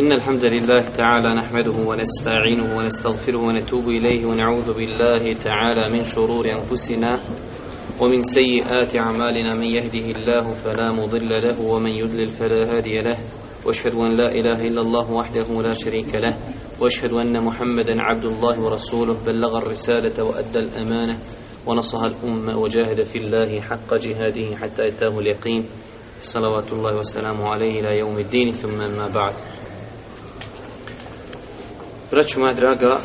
إن الحمد لله تعالى نحمده ونستعينه ونستغفره ونتوب إليه ونعوذ بالله تعالى من شرور أنفسنا ومن سيئات أعمالنا من يهده الله فلا مضل له ومن يضلل فلا هادي له واشهد أن لا إله إلا الله وحده لا شريك له واشهد أن محمدا عبد الله ورسوله بلغ الرسالة وأدى الأمانة ونصح الأمة وجاهد في الله حق جهاده حتى أتاه اليقين صلوات الله وسلامه عليه إلى يوم الدين ثم ما بعد Braću moja draga,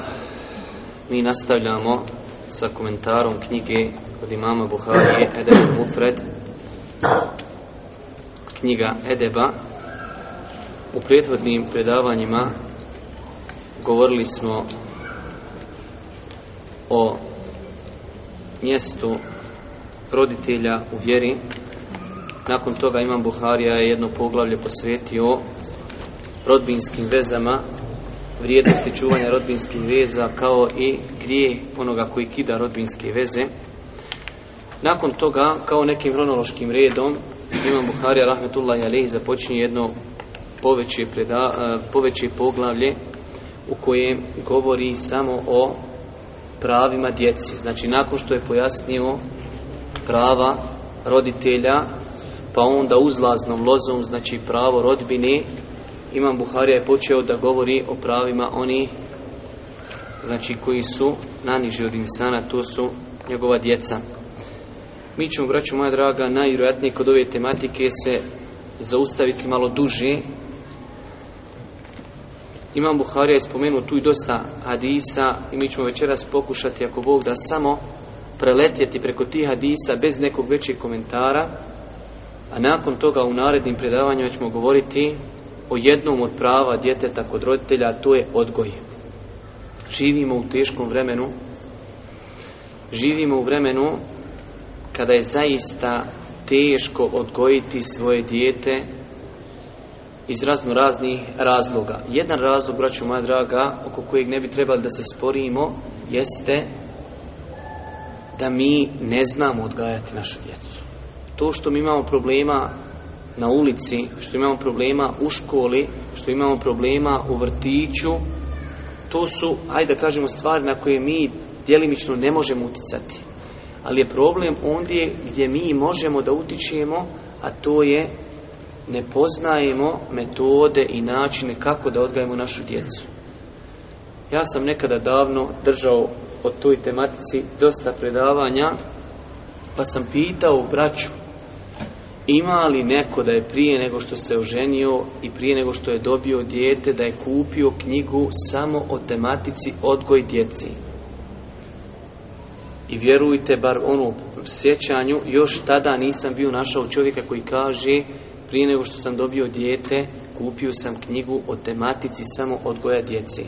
mi nastavljamo sa komentarom knjige od imama Buharije Edeb Mufred, knjiga Edeba. U prethodnim predavanjima govorili smo o mjestu roditelja u vjeri. Nakon toga imam Buharija je jedno poglavlje posvetio rodbinskim vezama vrijednosti čuvanja rodbinskih veza kao i grije onoga koji kida rodbinske veze. Nakon toga, kao nekim hronološkim redom, Imam Buharija Rahmetullah Jalih započinje jedno poveće, preda, eh, poveće poglavlje u kojem govori samo o pravima djeci. Znači, nakon što je pojasnio prava roditelja, pa onda uzlaznom lozom, znači pravo rodbine, imam Buharija je počeo da govori o pravima oni znači koji su naniži od insana, to su njegova djeca. Mi ćemo, braću moja draga, najvjerojatnije kod ove tematike se zaustaviti malo duži Imam Buharija je spomenuo tu i dosta hadisa i mi ćemo večeras pokušati, ako Bog da samo preletjeti preko tih hadisa bez nekog većeg komentara, a nakon toga u narednim predavanjima ćemo govoriti o jednom od prava djeteta kod roditelja, a to je odgoj. Živimo u teškom vremenu, živimo u vremenu kada je zaista teško odgojiti svoje dijete iz razno raznih razloga. Jedan razlog, braću moja draga, oko kojeg ne bi trebali da se sporimo, jeste da mi ne znamo odgajati našu djecu. To što mi imamo problema na ulici, što imamo problema u školi, što imamo problema u vrtiću, to su, ajde da kažemo, stvari na koje mi djelimično ne možemo uticati. Ali je problem ondje gdje mi možemo da utičemo, a to je ne poznajemo metode i načine kako da odgajemo našu djecu. Ja sam nekada davno držao o toj tematici dosta predavanja, pa sam pitao braću ima li neko da je prije nego što se oženio i prije nego što je dobio dijete da je kupio knjigu samo o tematici odgoj djeci? I vjerujte, bar onu sjećanju, još tada nisam bio našao čovjeka koji kaže prije nego što sam dobio dijete, kupio sam knjigu o tematici samo odgoja djeci.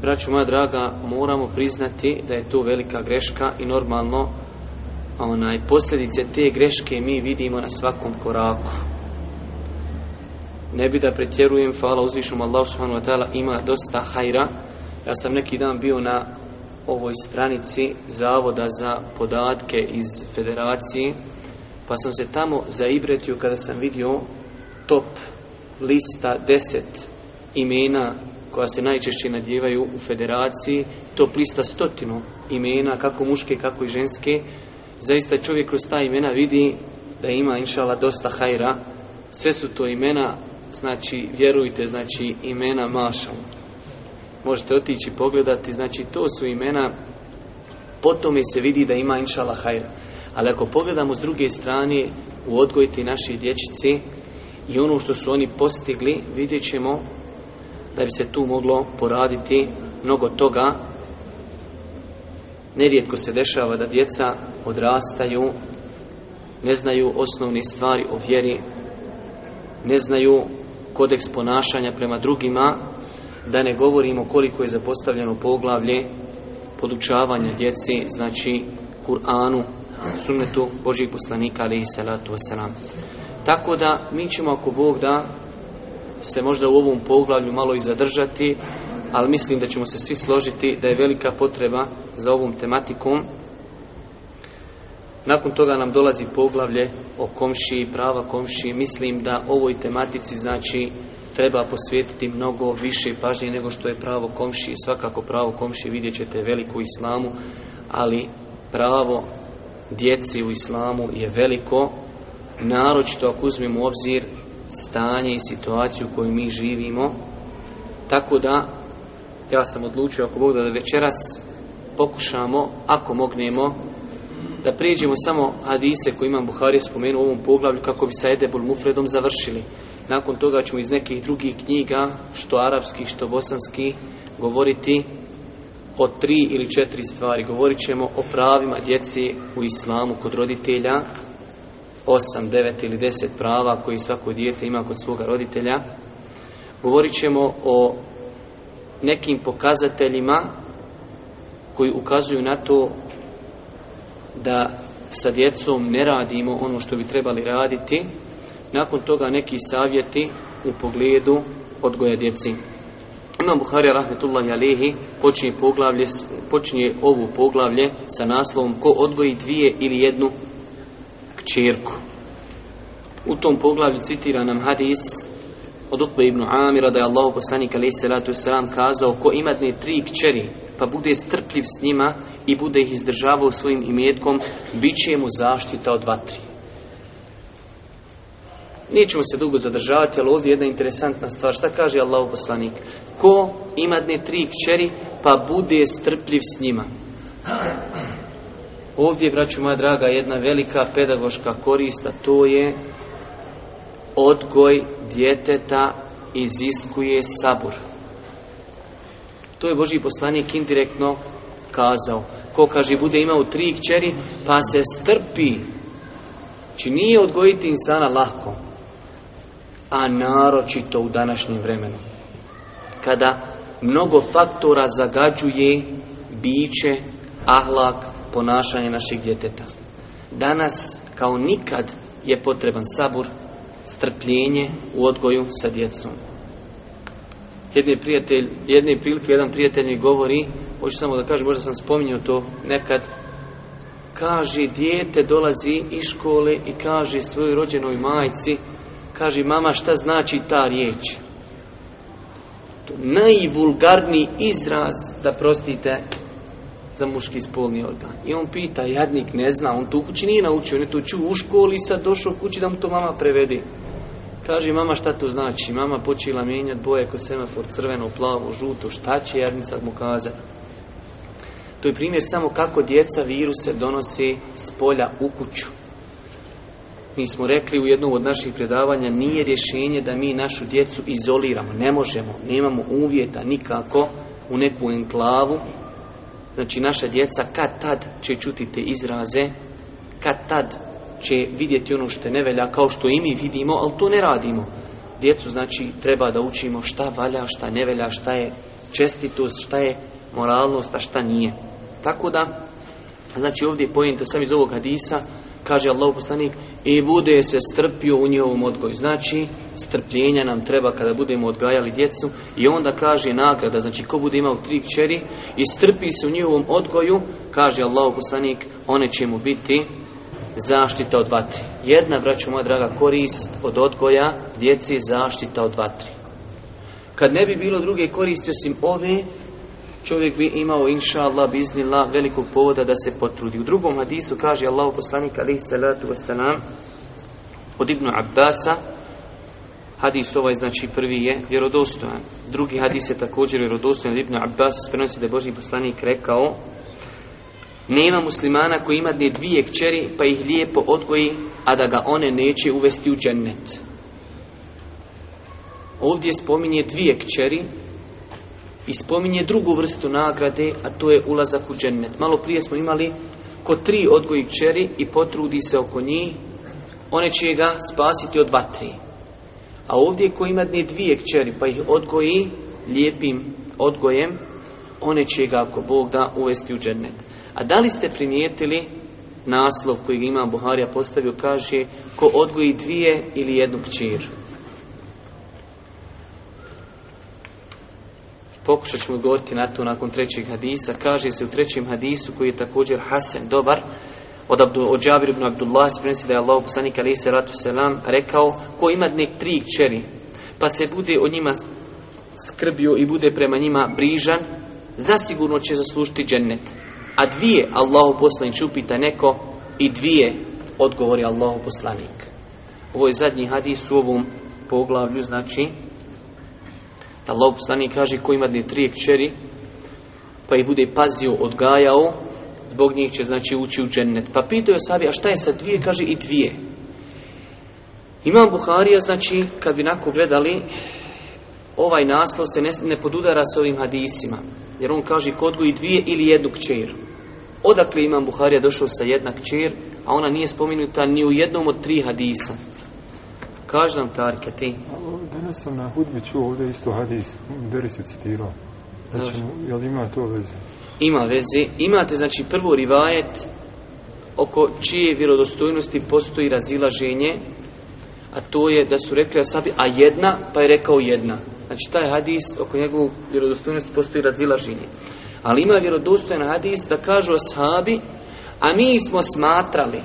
Braću moja draga, moramo priznati da je to velika greška i normalno a onaj posljedice te greške mi vidimo na svakom koraku. Ne bi da pretjerujem, hvala uzvišom Allah subhanahu ima dosta hajra. Ja sam neki dan bio na ovoj stranici Zavoda za podatke iz federacije, pa sam se tamo zaibretio kada sam vidio top lista deset imena koja se najčešće nadjevaju u federaciji, top lista stotinu imena, kako muške, kako i ženske, zaista čovjek kroz ta imena vidi da ima inšala dosta hajra. Sve su to imena, znači vjerujte, znači imena maša. Možete otići pogledati, znači to su imena, po tome se vidi da ima inšala hajra. Ali ako pogledamo s druge strane u odgojiti naše dječice i ono što su oni postigli, vidjet ćemo da bi se tu moglo poraditi mnogo toga Nerijetko se dešava da djeca odrastaju, ne znaju osnovne stvari o vjeri, ne znaju kodeks ponašanja prema drugima, da ne govorimo koliko je zapostavljeno poglavlje podučavanja djeci, znači Kur'anu, sunnetu Božih poslanika, ali i salatu wasalam. Tako da mi ćemo, ako Bog da, se možda u ovom poglavlju malo i zadržati, ali mislim da ćemo se svi složiti da je velika potreba za ovom tematikom. Nakon toga nam dolazi poglavlje o komšiji, prava komšiji. Mislim da ovoj tematici znači treba posvetiti mnogo više pažnje nego što je pravo komšiji. Svakako pravo komši vidjet ćete veliku islamu, ali pravo djeci u islamu je veliko, naročito ako uzmemo u obzir stanje i situaciju u kojoj mi živimo, tako da ja sam odlučio ako Bog da večeras pokušamo, ako mognemo, da prijeđemo samo hadise koji imam Buhari spomenu u ovom poglavlju kako bi sa Edebul Mufredom završili. Nakon toga ćemo iz nekih drugih knjiga, što arapskih, što bosanskih, govoriti o tri ili četiri stvari. Govorit ćemo o pravima djeci u islamu kod roditelja, osam, devet ili deset prava koji svako dijete ima kod svoga roditelja. Govorit ćemo o nekim pokazateljima koji ukazuju na to da sa djecom ne radimo ono što bi trebali raditi, nakon toga neki savjeti u pogledu odgoja djeci. Imam Buhari, rahmetullahi alihi počinje, poglavlje, počinje ovu poglavlje sa naslovom ko odgoji dvije ili jednu kćerku. U tom poglavlju citira nam hadis od Utbe ibn Amira da je Allah poslanik alaih salatu kazao ko imadne tri kćeri pa bude strpljiv s njima i bude ih izdržavao svojim imetkom bit će mu zaštita od tri. Nećemo se dugo zadržavati, ali ovdje je jedna interesantna stvar. Šta kaže Allah poslanik? Ko imadne tri kćeri pa bude strpljiv s njima? Ovdje, braću moja draga, jedna velika pedagoška korista, to je odgoj djeteta iziskuje sabur. To je Boži poslanik indirektno kazao. Ko kaže bude imao tri kćeri, pa se strpi. Či znači, nije odgojiti insana lako. A naročito u današnjem vremenu. Kada mnogo faktora zagađuje biće, ahlak, ponašanje naših djeteta. Danas kao nikad je potreban sabur, strpljenje u odgoju sa djecom. Jedni, prijatelj, jedne prilike jedan prijatelj mi govori, hoću samo da kažem, možda sam spominjao to nekad, kaže dijete dolazi iz škole i kaže svojoj rođenoj majci, kaže mama šta znači ta riječ. To najvulgarniji izraz da prostite za muški spolni organ. I on pita, jadnik ne zna, on to u kući nije naučio, on je to u školi i sad došao kući da mu to mama prevedi. Kaže, mama šta to znači? Mama počela mijenjati boje kod semafor, crveno, plavo, žuto, šta će jadnica mu kazati? To je primjer samo kako djeca viruse donose s polja u kuću. Mi smo rekli u jednom od naših predavanja nije rješenje da mi našu djecu izoliramo. Ne možemo, nemamo uvjeta nikako u neku enklavu Znači naša djeca kad tad će čuti te izraze, kad tad će vidjeti ono što ne nevelja kao što i mi vidimo, ali to ne radimo. Djecu znači treba da učimo šta valja, šta nevelja, šta je čestitost, šta je moralnost, a šta nije. Tako da, znači ovdje je sam iz ovog hadisa, Kaže Allah poslanik, i bude se strpio u njihovom odgoju. Znači, strpljenja nam treba kada budemo odgajali djecu. I onda kaže nagrada, znači ko bude imao tri kćeri i strpi se u njihovom odgoju, kaže Allah poslanik, one će mu biti zaštita od vatri. Jedna, braću moja draga, korist od odgoja djeci zaštita od vatri. Kad ne bi bilo druge koristi osim ove, čovjek bi imao, inša Allah, biznila, velikog povoda da se potrudi. U drugom hadisu kaže Allah poslanik, alaih salatu wasalam, od Ibnu Abbasa, hadis ovaj, znači prvi je vjerodostojan. Drugi hadis je također vjerodostojan, od Ibnu se prenosi da je Boži poslanik rekao, nema muslimana koji ima dvije kćeri pa ih lijepo odgoji, a da ga one neće uvesti u džennet. Ovdje spominje dvije kćeri, i spominje drugu vrstu nagrade, a to je ulazak u džennet. Malo prije smo imali ko tri odgoji kćeri i potrudi se oko njih, one će ga spasiti od vatri. A ovdje ko ima dne dvije kćeri pa ih odgoji lijepim odgojem, one će ga ako Bog da uvesti u džennet. A da li ste primijetili naslov koji ima Buharija postavio kaže ko odgoji dvije ili jednu kćer? Pokušat ćemo govoriti na to nakon trećeg hadisa. Kaže se u trećem hadisu koji je također hasen, dobar. Od, Abdu, od Džabir ibn Abdullah da je Allah poslanik ali se selam rekao ko ima nek tri kćeri pa se bude o njima skrbio i bude prema njima brižan zasigurno će zaslužiti džennet. A dvije Allahu poslanik upita neko i dvije odgovori Allahu poslanik. Ovo je zadnji hadis u ovom poglavlju znači da Allah kaže ko ima tri kćeri, pa ih bude pazio, odgajao, zbog njih će znači ući u džennet. Pa pitao je Savi, a šta je sa dvije? Kaže i dvije. Imam Buharija, znači, kad bi nako gledali, ovaj naslov se ne, podudara sa ovim hadisima. Jer on kaže kod i dvije ili jednu kćer. Odakle Imam Buharija došao sa jedna kćer, a ona nije spomenuta ni u jednom od tri hadisa. Kaži nam Tarike, ti. Danas sam na hudbi čuo ovdje isto hadis, citirao. Znači, jel ima to veze? Ima veze. Imate, znači, prvo rivajet oko čije vjerodostojnosti postoji razilaženje, a to je da su rekli sabi, a jedna, pa je rekao jedna. Znači, taj hadis oko njegovog vjerodostojnosti postoji razilaženje. Ali ima vjerodostojan hadis da kažu sabi, a mi smo smatrali,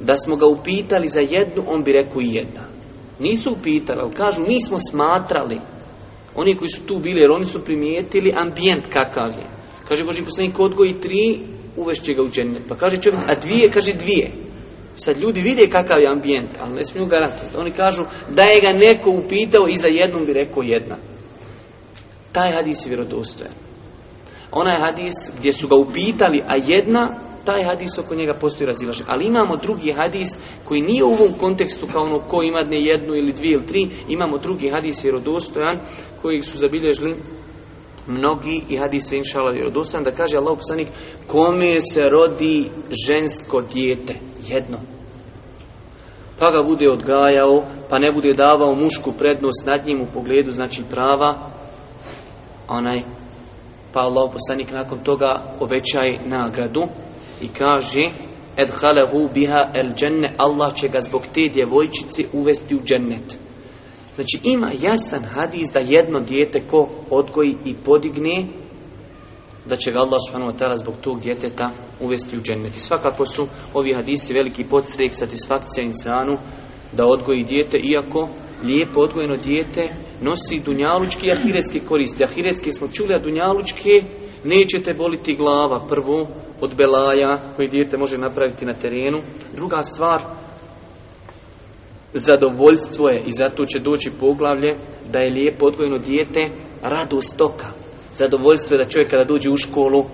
da smo ga upitali za jednu, on bi rekao i jedna. Nisu upitali, ali kažu, mi smo smatrali. Oni koji su tu bili, jer oni su primijetili ambijent kakav je. Kaže Boži poslanik, odgoji tri, uvešće ga u Pa kaže čovjek, a dvije, kaže dvije. Sad ljudi vide kakav je ambijent, ali ne smiju garantiti. Oni kažu, da je ga neko upitao i za jednom bi rekao jedna. Taj hadis je vjerodostojan. Onaj hadis gdje su ga upitali, a jedna taj hadis oko njega postoji razilaže. Ali imamo drugi hadis koji nije u ovom kontekstu kao ono ko ima ne jednu ili dvije ili tri, imamo drugi hadis vjerodostojan koji su zabilježili mnogi i hadise se inšala vjerodostojan da kaže Allah kome se rodi žensko dijete jedno pa ga bude odgajao, pa ne bude davao mušku prednost nad njim u pogledu, znači prava, onaj, pa Allah poslanik nakon toga obećaj nagradu, i kaže Edhalehu biha el dženne Allah će ga zbog te djevojčici uvesti u džennet Znači ima jasan hadis da jedno dijete ko odgoji i podigne da će ga Allah zbog tog djeteta uvesti u džennet. I svakako su ovi hadisi veliki podstrijek satisfakcija insanu da odgoji dijete iako lijepo odgojeno dijete nosi dunjalučke i ahiretske koristi. Ahiretske smo čuli, a dunjalučke Nećete boliti glava prvu od belaja koji dijete može napraviti na terenu. Druga stvar, zadovoljstvo je i zato će doći poglavlje da je lijepo odgojeno dijete radost stoka. Zadovoljstvo je da čovjek kada dođe u školu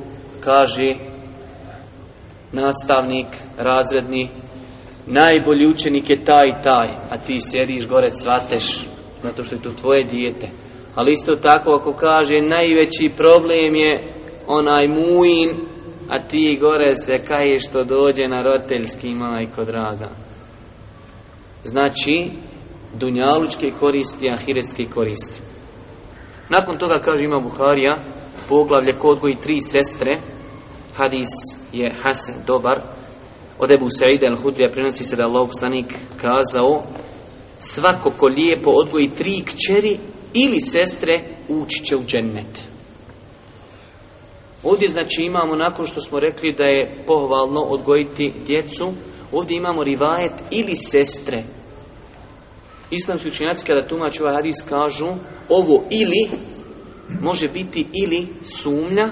kaže nastavnik, razredni, najbolji učenik je taj i taj, a ti sjediš gore cvateš, zato što je to tvoje dijete. Ali isto tako ako kaže najveći problem je onaj muin a ti gore se kaje što dođe na roteljski majko draga znači dunjalučke koristi a ahiretske koristi nakon toga kaže ima Buharija poglavlje ko koji tri sestre hadis je hasen, dobar od Ebu Sa'ida al-Hudrija prenosi se da Allah kazao svako ko lijepo odgoji tri kćeri ili sestre ući će u džennet Ovdje znači imamo nakon što smo rekli da je pohvalno odgojiti djecu, ovdje imamo rivajet ili sestre. Islamski učinjaci kada tumače ovaj hadis kažu ovo ili može biti ili sumnja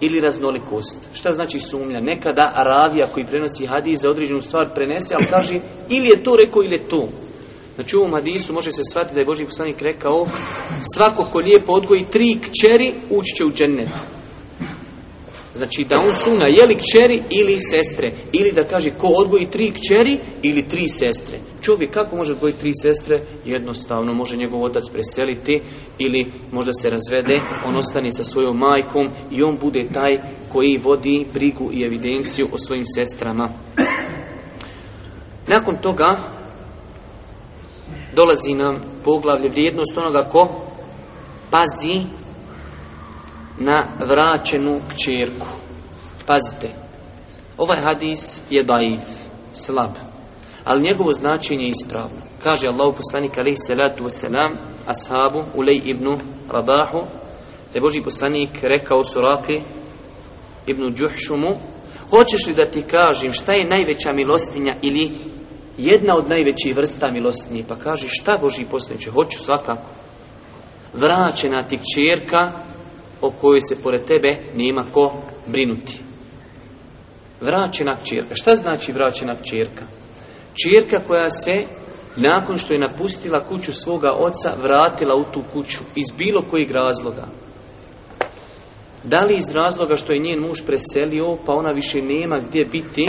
ili raznolikost. Šta znači sumnja? Nekada Aravija koji prenosi hadis za određenu stvar prenese, ali kaže ili je to rekao ili je to. Znači u ovom hadisu može se shvatiti da je Boži poslanik rekao svako ko lijepo odgoji tri kćeri ući će u džennetu. Znači da on suna je li kćeri ili sestre. Ili da kaže ko odgoji tri kćeri ili tri sestre. Čovjek kako može odgojiti tri sestre? Jednostavno može njegov otac preseliti ili možda se razvede, on ostane sa svojom majkom i on bude taj koji vodi brigu i evidenciju o svojim sestrama. Nakon toga dolazi nam poglavlje vrijednost onoga ko pazi na vraćenu kćerku. Pazite, ovaj hadis je daif, slab, ali njegovo značenje je ispravno. Kaže Allah poslanik alaih salatu wasalam, ashabu, ulej ibnu Rabahu, da je Boži poslanik rekao Suraki ibnu Džuhšumu hoćeš li da ti kažem šta je najveća milostinja ili jedna od najvećih vrsta milostinje? Pa kaže šta Boži će hoću svakako. Vraćena ti kćerka o kojoj se pored tebe nema ko brinuti. Vraćena kćerka. Šta znači vraćena kćerka? Čirka koja se nakon što je napustila kuću svoga oca vratila u tu kuću iz bilo kojeg razloga. Da li iz razloga što je njen muž preselio pa ona više nema gdje biti?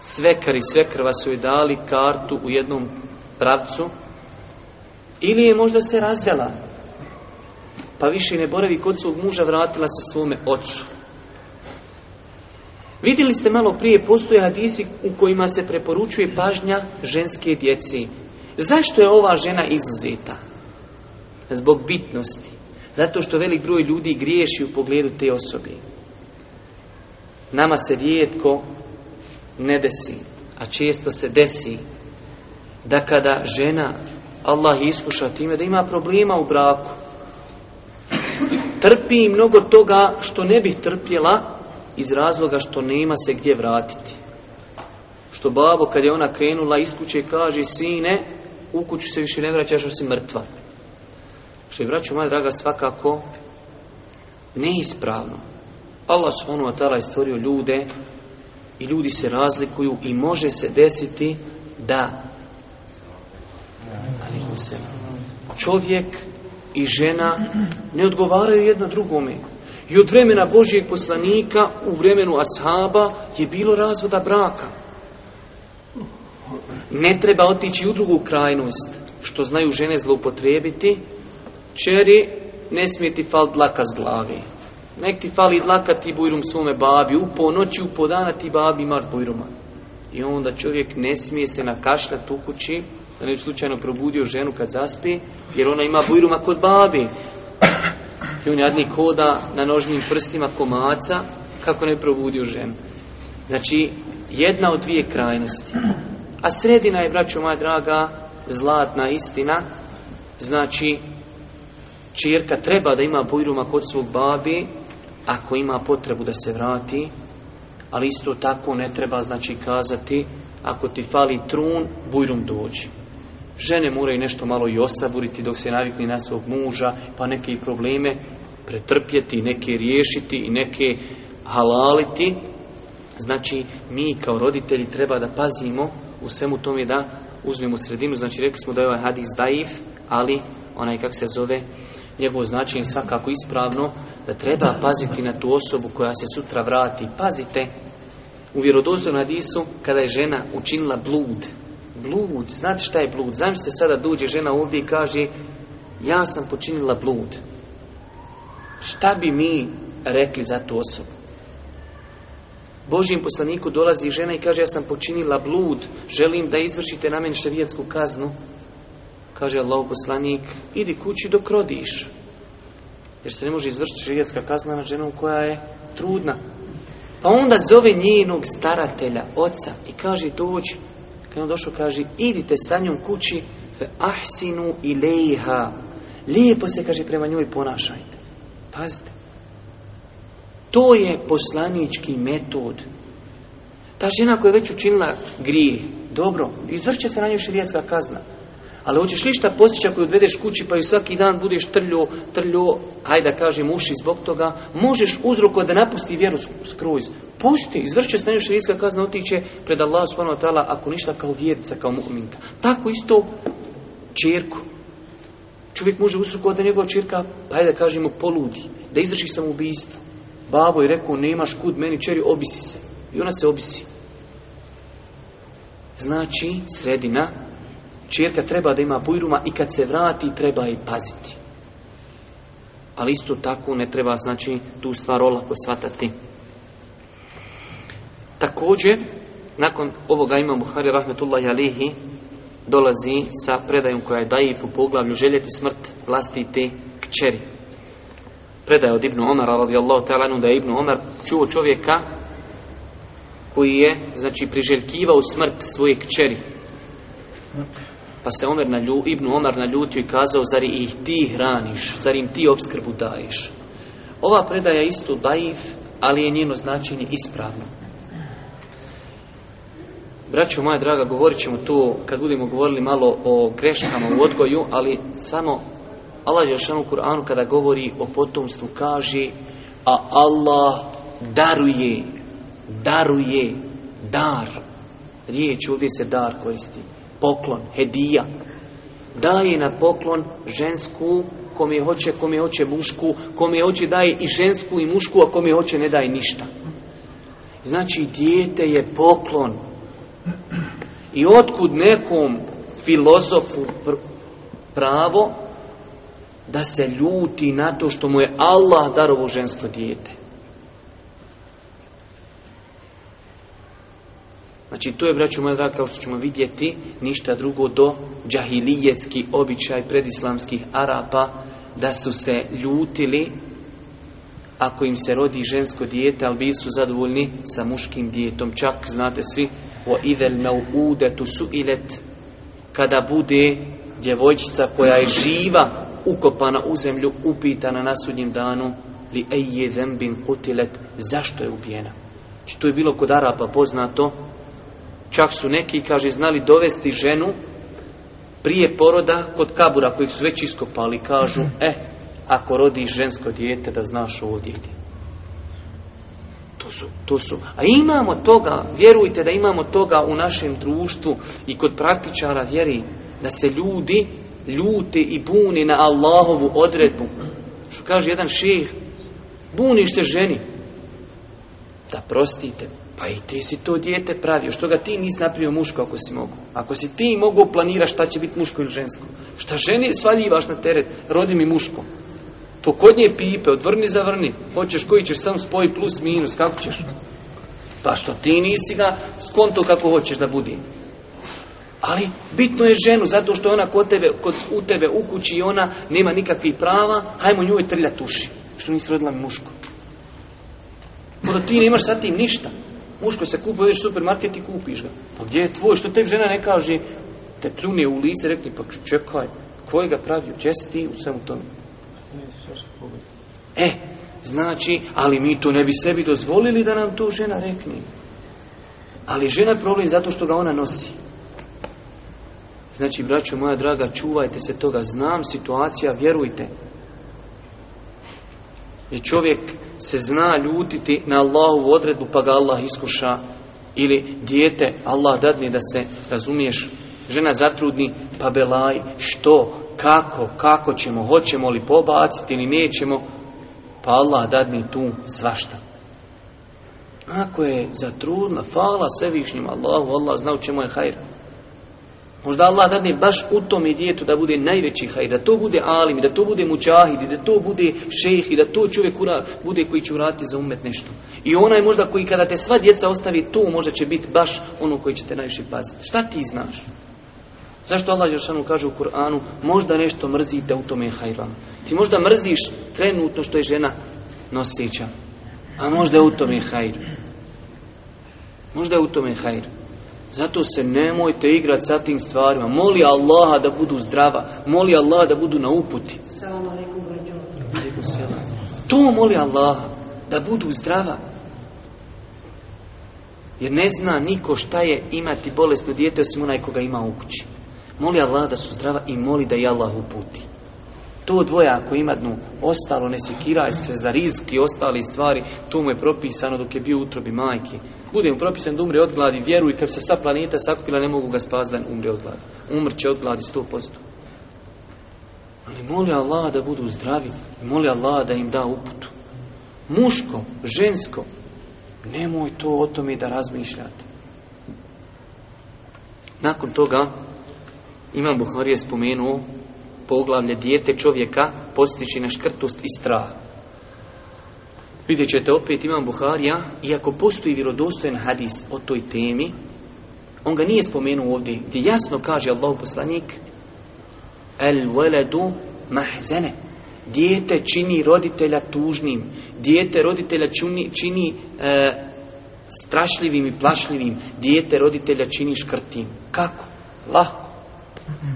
Svekar i svekrva su joj dali kartu u jednom pravcu ili je možda se razvela pa više ne boravi kod svog muža, vratila se svome ocu. Vidjeli ste malo prije, postoje hadisi u kojima se preporučuje pažnja ženske djeci. Zašto je ova žena izuzeta? Zbog bitnosti. Zato što velik broj ljudi griješi u pogledu te osobe. Nama se rijetko ne desi, a često se desi da kada žena Allah iskuša time da ima problema u braku, trpi mnogo toga što ne bi trpjela iz razloga što nema se gdje vratiti. Što babo kad je ona krenula iz kuće kaže sine u kuću se više ne vraćaš jer si mrtva. Što je vraću moja draga svakako neispravno. Allah subhanahu wa ta'ala je stvorio ljude i ljudi se razlikuju i može se desiti da ali čovjek i žena ne odgovaraju jedno drugome. I od vremena Božijeg poslanika u vremenu ashaba je bilo razvoda braka. Ne treba otići u drugu krajnost, što znaju žene zloupotrijebiti. Čeri, ne smije ti fal dlaka s glavi. Nek ti fali dlaka ti bujrum svome babi, u po noći, u po dana ti babi mar bujruma. I onda čovjek ne smije se nakašljati u kući, da ne bi slučajno probudio ženu kad zaspi, jer ona ima bujruma kod babi. I on jadnik hoda na nožnim prstima komaca kako ne bi probudio ženu. Znači, jedna od dvije krajnosti. A sredina je, braćo moja draga, zlatna istina, znači čirka treba da ima bujruma kod svog babi, ako ima potrebu da se vrati, ali isto tako ne treba znači kazati, ako ti fali trun, bujrum dođi. Žene moraju nešto malo i osaburiti dok se navikne na svog muža, pa neke i probleme pretrpjeti, neke riješiti i neke halaliti. Znači, mi kao roditelji treba da pazimo u svemu tome da uzmemo sredinu. Znači, rekli smo da je ovaj hadis daif, ali onaj kak se zove njegovo značenje svakako ispravno, da treba paziti na tu osobu koja se sutra vrati. Pazite, u na hadisu, kada je žena učinila blud, Blud, znate šta je blud? Zamislite sada dođe žena ovdje i kaže ja sam počinila blud. Šta bi mi rekli za tu osobu? Božijem poslaniku dolazi žena i kaže ja sam počinila blud, želim da izvršite na meni ševijetsku kaznu. Kaže Allah poslanik, idi kući dok rodiš. Jer se ne može izvršiti šerijetska kazna na ženom koja je trudna. Pa onda zove njenog staratelja, oca i kaže dođi, kad on došao, kaže, idite sa njom kući, fe ahsinu i Lijepo se, kaže, prema njoj ponašajte. Pazite. To je poslanički metod. Ta žena koja je već učinila grijeh, dobro, izvrće se na nju širijetska kazna. Ali hoćeš li šta posjeća koju odvedeš kući pa ju svaki dan budeš trljo, trljo, hajde da kažem uši zbog toga, možeš uzroko da napusti vjeru skroz. Pusti, izvrće se šrijska kazna, otiće pred Allah subhanahu wa ako ništa kao vjerica, kao mu'minka. Tako isto čerku. Čovjek može uzrokovati da njegova čerka, hajde da kažemo, poludi, da izvrši samoubistvo. Babo je rekao, nemaš kud meni čeri, obisi se. I ona se obisi. Znači, sredina Čirka treba da ima bujruma i kad se vrati treba i paziti. Ali isto tako ne treba znači tu stvar olako shvatati. Također, nakon ovoga ima Buhari Rahmetullahi Alihi dolazi sa predajom koja je daif u poglavlju željeti smrt vlastite kćeri. Predaj od Ibnu Omara radijallahu ta'ala da je Ibnu Omar čuo čovjeka koji je znači priželjkivao smrt svoje kćeri. Pa se Omer na lju, Ibnu na naljutio i kazao, zar ih ti hraniš, zar im ti obskrbu daješ. Ova predaja je isto daif, ali je njeno značenje ispravno. Braćo moja draga, govorit ćemo tu, kad budemo govorili malo o greškama u odgoju, ali samo Allah u Kur'anu kada govori o potomstvu kaže a Allah daruje, daruje, dar. Riječ ovdje se dar koristi poklon, hedija. Daje na poklon žensku, kom je hoće, kom je hoće mušku, kom je hoće daje i žensku i mušku, a kom je hoće ne daje ništa. Znači, dijete je poklon. I otkud nekom filozofu pravo da se ljuti na to što mu je Allah darovo žensko dijete. Znači to je, braću moja draga, kao što ćemo vidjeti, ništa drugo do džahilijetski običaj predislamskih Arapa, da su se ljutili ako im se rodi žensko dijete, ali bili su zadovoljni sa muškim dijetom. Čak, znate svi, o idel udetu su suilet, kada bude djevojčica koja je živa, ukopana u zemlju, upitana na sudnjem danu, li je zembin utilet, zašto je ubijena? Što znači, je bilo kod Arapa poznato, Čak su neki, kaže, znali dovesti ženu prije poroda kod kabura kojih su već iskopali. Kažu, e, ako rodiš žensko dijete da znaš ovo djete. To su, to su. A imamo toga, vjerujte da imamo toga u našem društvu i kod praktičara vjeri da se ljudi ljute i buni na Allahovu odredbu. Što kaže jedan ših, buniš se ženi. Da prostite, pa i ti si to dijete pravio, što ga ti nisi napravio muško ako si mogu. Ako si ti mogu planiraš šta će biti muško ili žensko. Šta ženi svaljivaš na teret, rodi mi muško. To kod nje pipe, odvrni, zavrni. Hoćeš koji ćeš sam spoji plus, minus, kako ćeš? Pa što ti nisi ga skonto kako hoćeš da budi. Ali bitno je ženu, zato što je ona kod tebe, kod, u tebe u kući i ona nema nikakvih prava, hajmo i trljati uši. Što nisi rodila mi muško. Kada ti nemaš sa tim ništa. Muško se kupi, u supermarket i kupiš ga. Pa gdje je tvoj? Što te žena ne kaže? Te pljune u lice, rekli, pa čekaj, ko je ga pravio? Če ti u svemu tome? E, znači, ali mi to ne bi sebi dozvolili da nam to žena rekne. Ali žena je problem zato što ga ona nosi. Znači, braćo moja draga, čuvajte se toga. Znam situacija, vjerujte. Je čovjek se zna ljutiti na Allahu odredbu pa ga Allah iskuša ili dijete Allah dadne da se razumiješ žena zatrudni pa belaj što, kako, kako ćemo hoćemo li pobaciti ili nećemo pa Allah dadne tu svašta ako je zatrudna fala sevišnjima Allahu Allah zna u čemu je hajr Možda Allah dadne baš u tome djetu da bude najveći hajr, da to bude alim, da to bude i da to bude šejh i da to čovjek ura, bude koji će uraditi za umet nešto. I onaj možda koji kada te sva djeca ostavi, to možda će biti baš ono koji će te najviše paziti. Šta ti znaš? Zašto Allah samo kaže u Kur'anu možda nešto mrzite u tome hajram? Ti možda mrziš trenutno što je žena nosića. A možda je u tome hajr. Možda je u tome hajr. Zato se nemojte igrati sa tim stvarima. Moli Allaha da budu zdrava. Moli Allaha da budu na uputi. Tu moli Allaha da budu zdrava. Jer ne zna niko šta je imati bolesno dijete osim onaj koga ima u kući. Moli Allah da su zdrava i moli da je Allah uputi. To dvoje ako ima dnu, ostalo ne sekiraj se za rizki, ostali stvari, to mu je propisano dok je bio u utrobi majke bude mu propisan da umre od gladi, vjeruj, kad se sa planeta sakupila, ne mogu ga spasti da umre od gladi. Umrće od gladi posto. Ali moli Allah da budu zdravi, moli Allah da im da uputu. Muško, žensko, nemoj to o tome da razmišljate. Nakon toga, Imam Buhari je spomenuo poglavlje dijete čovjeka postići na škrtost i strah. Vidjet ćete opet Imam Buharija, iako postoji vjerodostojan hadis o toj temi, on ga nije spomenuo ovdje, gdje jasno kaže Allah poslanik El weledu mahzene Dijete čini roditelja tužnim, dijete roditelja čini, čini e, strašljivim i plašljivim, dijete roditelja čini škrtim. Kako? Lahko. Mhm.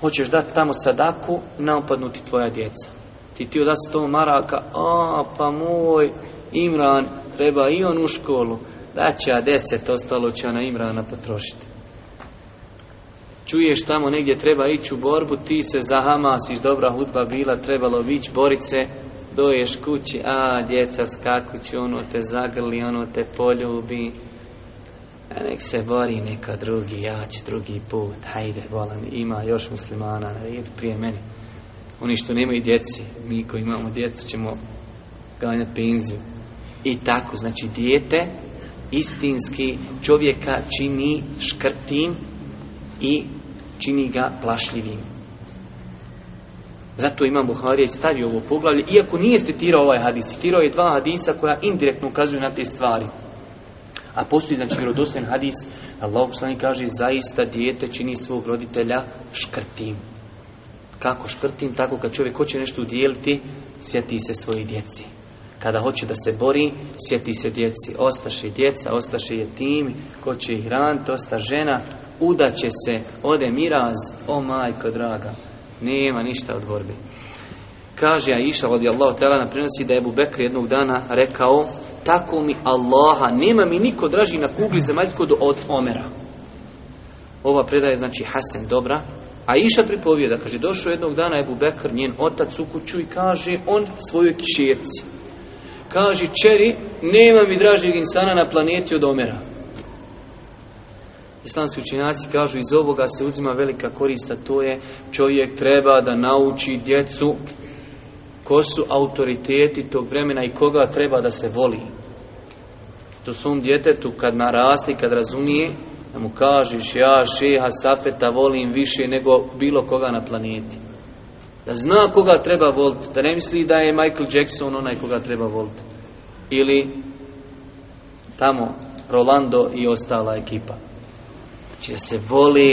Hoćeš dati tamo sadaku, naopadnuti tvoja djeca. Ti ti da to maraka, a pa moj Imran, treba i on u školu. da će a deset ostalo će na Imrana potrošiti. Čuješ tamo negdje treba ići u borbu, ti se zahamasiš, dobra hudba bila, trebalo vić, borice, doješ kući, a djeca skakući, ono te zagrli, ono te poljubi. A e, nek se bori neka drugi, ja ću drugi put, hajde, volan, ima još muslimana, prije meni. Oni što nemaju djeci, mi koji imamo djecu ćemo ganjati penziju. I tako, znači dijete istinski čovjeka čini škrtim i čini ga plašljivim. Zato Imam Buharija stavio ovo poglavlje, iako nije citirao ovaj hadis, citirao je dva hadisa koja indirektno ukazuju na te stvari. A postoji znači vjerodostojan hadis, Allah poslani kaže, zaista dijete čini svog roditelja škrtim. Kako škrtim, tako kad čovjek hoće nešto udijeliti sjeti se svoji djeci. Kada hoće da se bori, sjeti se djeci. Ostaše djeca, ostaše je tim, ko će ih raniti, osta žena, udaće se, ode miraz, o majko draga, nema ništa od borbi. Kaže a iša od Allah na prenosi da je Ebu jednog dana rekao tako mi Allaha, nema mi niko draži na kugli zemaljskoj od Omera. Ova predaja je znači hasen dobra, a Iša pripovijeda, kaže, došao jednog dana Ebu Bekr, njen otac u kuću i kaže, on svojoj kćerci. Kaže, čeri, nema mi dražeg insana na planeti od Omera. Islamski učinjaci kažu, iz ovoga se uzima velika korista, to je čovjek treba da nauči djecu ko su autoriteti tog vremena i koga treba da se voli. To svom djetetu kad narasti, kad razumije, da mu kažeš ja šeha Safeta volim više nego bilo koga na planeti. Da zna koga treba voliti, da ne misli da je Michael Jackson onaj koga treba voliti. Ili tamo Rolando i ostala ekipa. Znači da se vole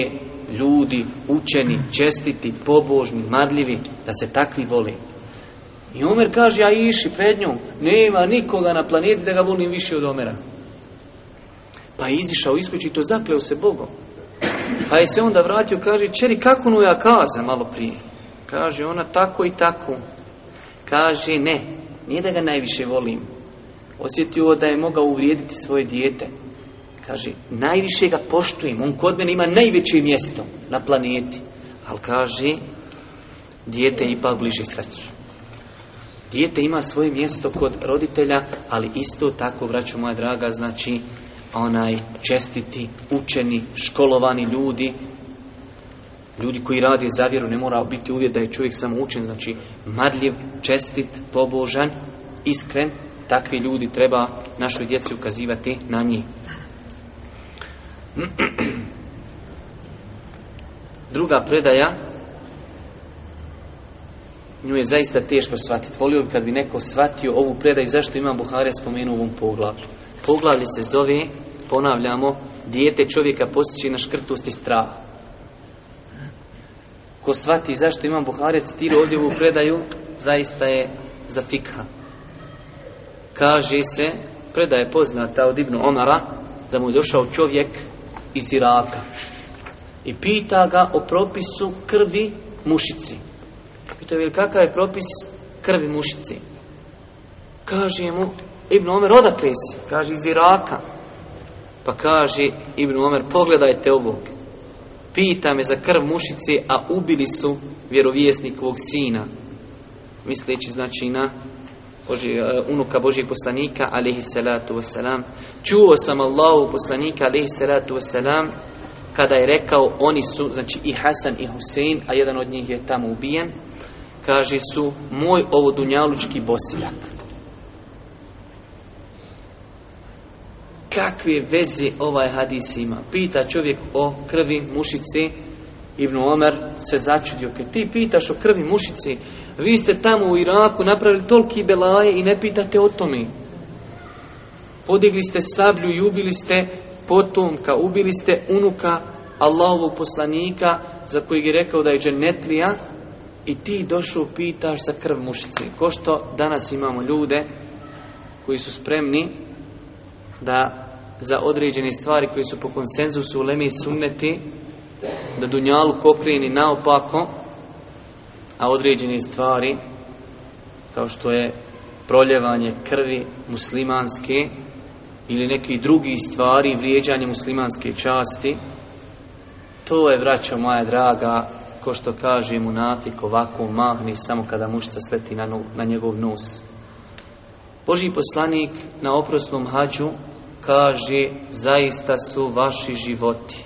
ljudi, učeni, čestiti, pobožni, marljivi, da se takvi vole. I Omer kaže, ja iši pred njom, nema nikoga na planeti da ga volim više od Omera. Pa je izišao iskući i to zakleo se Bogom. Pa je se onda vratio, kaže, čeri, kako nu ja kaza malo prije? Kaže, ona tako i tako. Kaže, ne, nije da ga najviše volim. Osjetio da je mogao uvrijediti svoje dijete. Kaže, najviše ga poštujem, on kod mene ima najveće mjesto na planeti. Ali kaže, dijete je ipak bliže srcu. Dijete ima svoje mjesto kod roditelja, ali isto tako, vraću, moja draga, znači, onaj čestiti, učeni, školovani ljudi, ljudi koji radi za vjeru, ne mora biti uvjet da je čovjek samo učen, znači madljiv, čestit, pobožan, iskren, takvi ljudi treba našoj djeci ukazivati na njih. Druga predaja, nju je zaista teško shvatiti. Volio bi kad bi neko shvatio ovu predaju, zašto Imam Buharija spomenuo u ovom poglavlju. Poglavlje se zove, ponavljamo, dijete čovjeka postići na škrtost i strah. Ko shvati zašto imam buharec ti ovdje u predaju, zaista je za fikha. Kaže se, predaje poznata od Ibnu Omara, da mu je došao čovjek iz Iraka. I pita ga o propisu krvi mušici. Pita je kakav je propis krvi mušici. Kaže mu, Ibn Omer, odakle si? Kaže, iz Iraka. Pa kaže, Ibn Omer, pogledajte ovog. Pita me za krv mušice, a ubili su vjerovjesnikovog sina. Misleći znači na Boži, e, unuka Božih poslanika, alihi salatu wasalam. Čuo sam Allahu poslanika, alihi salatu wasalam, kada je rekao, oni su, znači i Hasan i Husein, a jedan od njih je tamo ubijen, kaže su, moj ovo dunjalučki bosiljak. kakve veze ovaj hadis ima? Pita čovjek o krvi mušici, Ibn Omer se začudio. Kad ti pitaš o krvi mušici, vi ste tamo u Iraku napravili toliki belaje i ne pitate o tome. Podigli ste sablju i ubili ste potomka, ubili ste unuka Allahovog poslanika za kojeg je rekao da je dženetlija i ti došao pitaš za krv mušice. Ko što danas imamo ljude koji su spremni da za određene stvari koje su po konsenzusu u i sunneti da dunjalu kokreni naopako a određene stvari kao što je proljevanje krvi muslimanske ili neki drugi stvari vrijeđanje muslimanske časti to je vraća moja draga ko što kaže munafik ovako mahni samo kada mušca sleti na, na njegov nos Boži poslanik na oprosnom hađu kaže zaista su vaši životi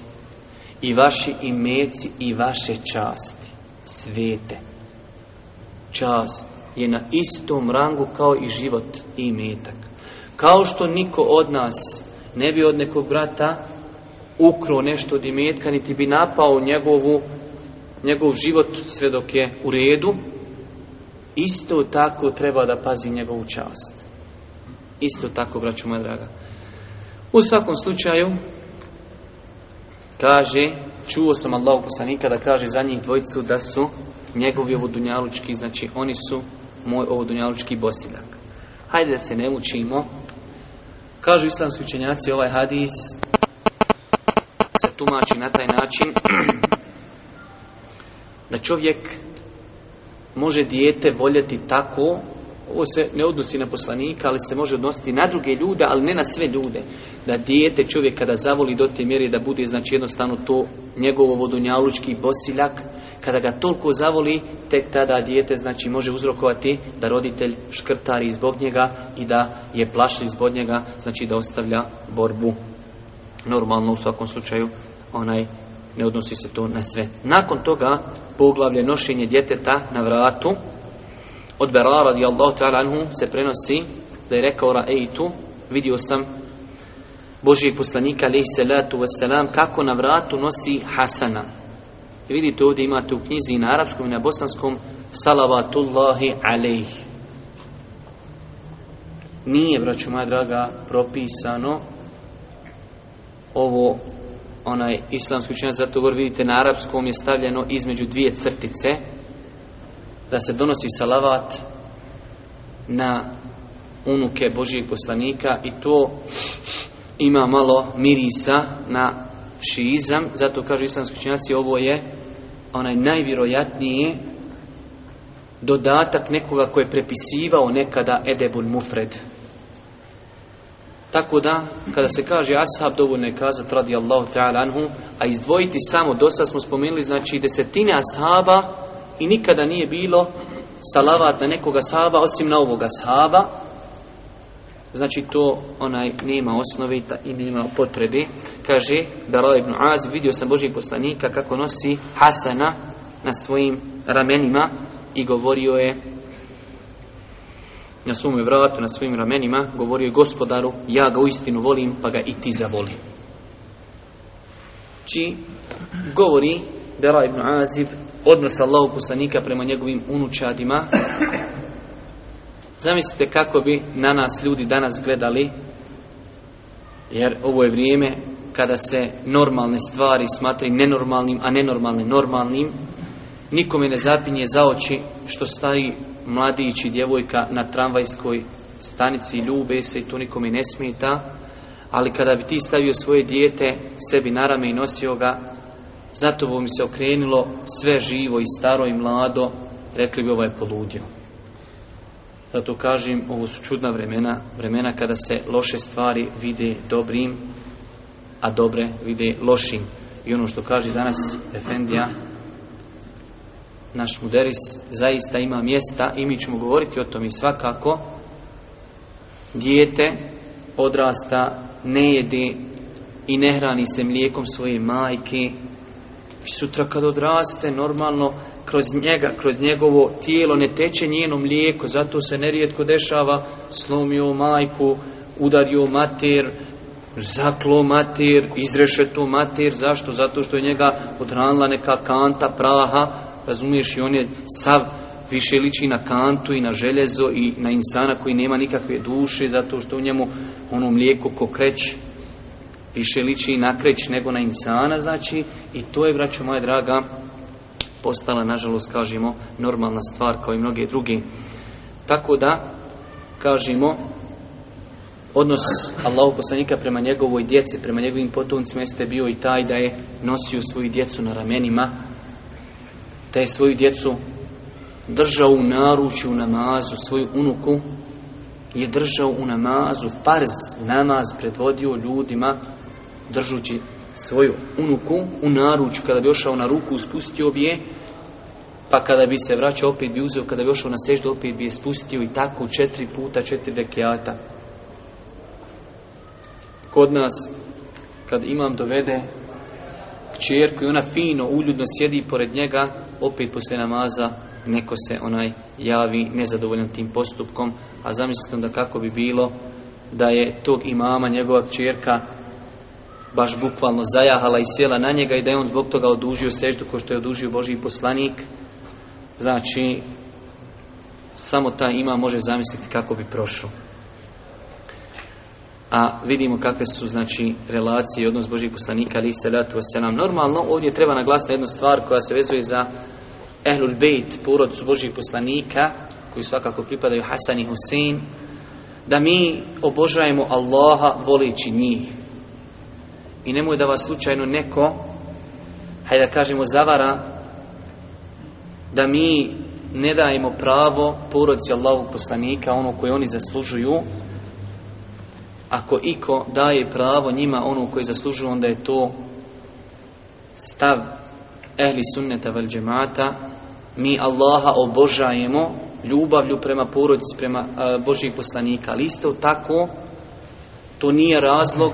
i vaši imeci i vaše časti svete čast je na istom rangu kao i život i imetak kao što niko od nas ne bi od nekog brata ukro nešto od imetka niti bi napao njegovu njegov život sve dok je u redu isto tako treba da pazi njegovu čast isto tako braću moja draga u svakom slučaju, kaže, čuo sam Allahu poslanika da kaže za njih dvojicu da su njegovi ovodunjalučki, znači oni su moj ovodunjalučki bosinak. Hajde da se ne učimo. Kažu islamski učenjaci, ovaj hadis se tumači na taj način da čovjek može dijete voljeti tako ovo se ne odnosi na poslanika, ali se može odnositi na druge ljude, ali ne na sve ljude. Da dijete čovjek kada zavoli do te mjere da bude znači jednostavno to njegovo vodonjalučki bosiljak, kada ga toliko zavoli, tek tada dijete znači može uzrokovati da roditelj škrtari zbog njega i da je plašli zbog njega, znači da ostavlja borbu. Normalno u svakom slučaju onaj ne odnosi se to na sve. Nakon toga poglavlje nošenje djeteta na vratu, od Berara radijallahu ta'ala anhu se prenosi da je rekao Ra'eitu, vidio sam Božijeg poslanika alaihi salatu wasalam kako na vratu nosi Hasana. I vidite ovdje imate u knjizi i na arapskom i na bosanskom salavatullahi aleih Nije, braću moja draga, propisano ovo onaj islamski učenjac, zato govor vidite na arapskom je stavljeno između dvije crtice, da se donosi salavat na unuke Božijeg poslanika i to ima malo mirisa na šizam, zato kažu islamski činjaci ovo je onaj najvjerojatniji dodatak nekoga koji je prepisivao nekada Edebul Mufred. Tako da, kada se kaže ashab, dovoljno je kazati radi Allahu ta'ala anhu, a izdvojiti samo, dosta smo spomenuli, znači desetine ashaba i nikada nije bilo salavat na nekoga sahaba osim na ovoga sahaba znači to onaj nema osnovi i nema potrebe kaže da ibn Az vidio sam Božijeg poslanika kako nosi Hasana na svojim ramenima i govorio je na svome vratu, na svojim ramenima govorio je gospodaru, ja ga uistinu volim pa ga i ti zavoli či govori Bera ibn Azib odnos Allahu poslanika prema njegovim unučadima zamislite kako bi na nas ljudi danas gledali jer ovo je vrijeme kada se normalne stvari smatraju nenormalnim, a nenormalne normalnim nikome ne zapinje za oči što staji mladić i djevojka na tramvajskoj stanici ljube se i to nikome ne smeta ali kada bi ti stavio svoje dijete sebi na rame i nosio ga zato bi mi se okrenilo sve živo i staro i mlado, rekli bi ovaj poludio. Zato kažem, ovo su čudna vremena, vremena kada se loše stvari vide dobrim, a dobre vide lošim. I ono što kaže danas Efendija, naš muderis, zaista ima mjesta i mi ćemo govoriti o tom i svakako. Dijete odrasta, ne jede i ne hrani se mlijekom svoje majke, i sutra kad odraste, normalno, kroz njega, kroz njegovo tijelo ne teče njeno mlijeko, zato se nerijetko dešava slomio majku, udario mater, zaklo mater, izrešeto mater, zašto? Zato što je njega odranila neka kanta praha, razumiješ, i on je sav više liči na kantu i na željezo i na insana koji nema nikakve duše, zato što u njemu ono mlijeko ko više liči i nakreć nego na insana, znači, i to je, braćo moja draga, postala, nažalost, kažemo, normalna stvar kao i mnoge drugi. Tako da, kažemo, odnos Allahu poslanika prema njegovoj djeci, prema njegovim potomcima jeste bio i taj da je nosio svoju djecu na ramenima, da je svoju djecu držao u naručju u namazu, svoju unuku je držao u namazu, farz namaz predvodio ljudima držući svoju unuku u naruč, kada bi ošao na ruku, spustio bi je, pa kada bi se vraćao, opet bi uzeo, kada bi ošao na seždu, opet bi je spustio i tako četiri puta, četiri rekiata. Kod nas, kad imam dovede čerku i ona fino, uljudno sjedi pored njega, opet poslije namaza neko se onaj javi nezadovoljan tim postupkom, a zamislite da kako bi bilo da je tog imama njegova čerka baš bukvalno zajahala i sjela na njega i da je on zbog toga odužio seždu ko što je odužio Boži poslanik. Znači, samo ta ima može zamisliti kako bi prošao. A vidimo kakve su znači relacije i odnos Božih poslanika ali se ratu nam Normalno ovdje treba naglasiti jednu stvar koja se vezuje za Ehlul Bejt, porod Božih poslanika, koji svakako pripadaju Hasan i Husein, da mi obožajemo Allaha voleći njih, i nemoj da vas slučajno neko, hajde da kažemo, zavara da mi ne dajemo pravo poroci Allahovog poslanika, ono koje oni zaslužuju, ako iko daje pravo njima ono koje zaslužuju, onda je to stav ehli sunneta vel Mi Allaha obožajemo ljubavlju prema porodci prema eh, Božih poslanika. Ali isto tako, to nije razlog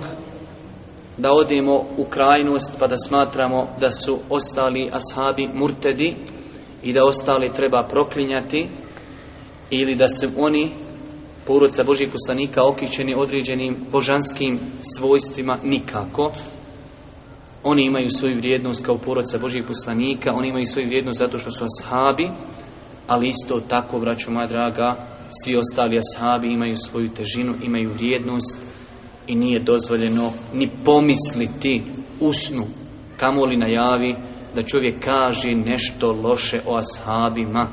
da odemo u krajnost pa da smatramo da su ostali ashabi murtedi i da ostali treba proklinjati ili da su oni poroca Božih poslanika okićeni određenim božanskim svojstvima nikako oni imaju svoju vrijednost kao poroca Božih poslanika oni imaju svoju vrijednost zato što su ashabi ali isto tako, vraću, moja draga, svi ostali ashabi imaju svoju težinu, imaju vrijednost i nije dozvoljeno ni pomisliti usnu, kamoli najavi da čovjek kaže nešto loše o ashabima.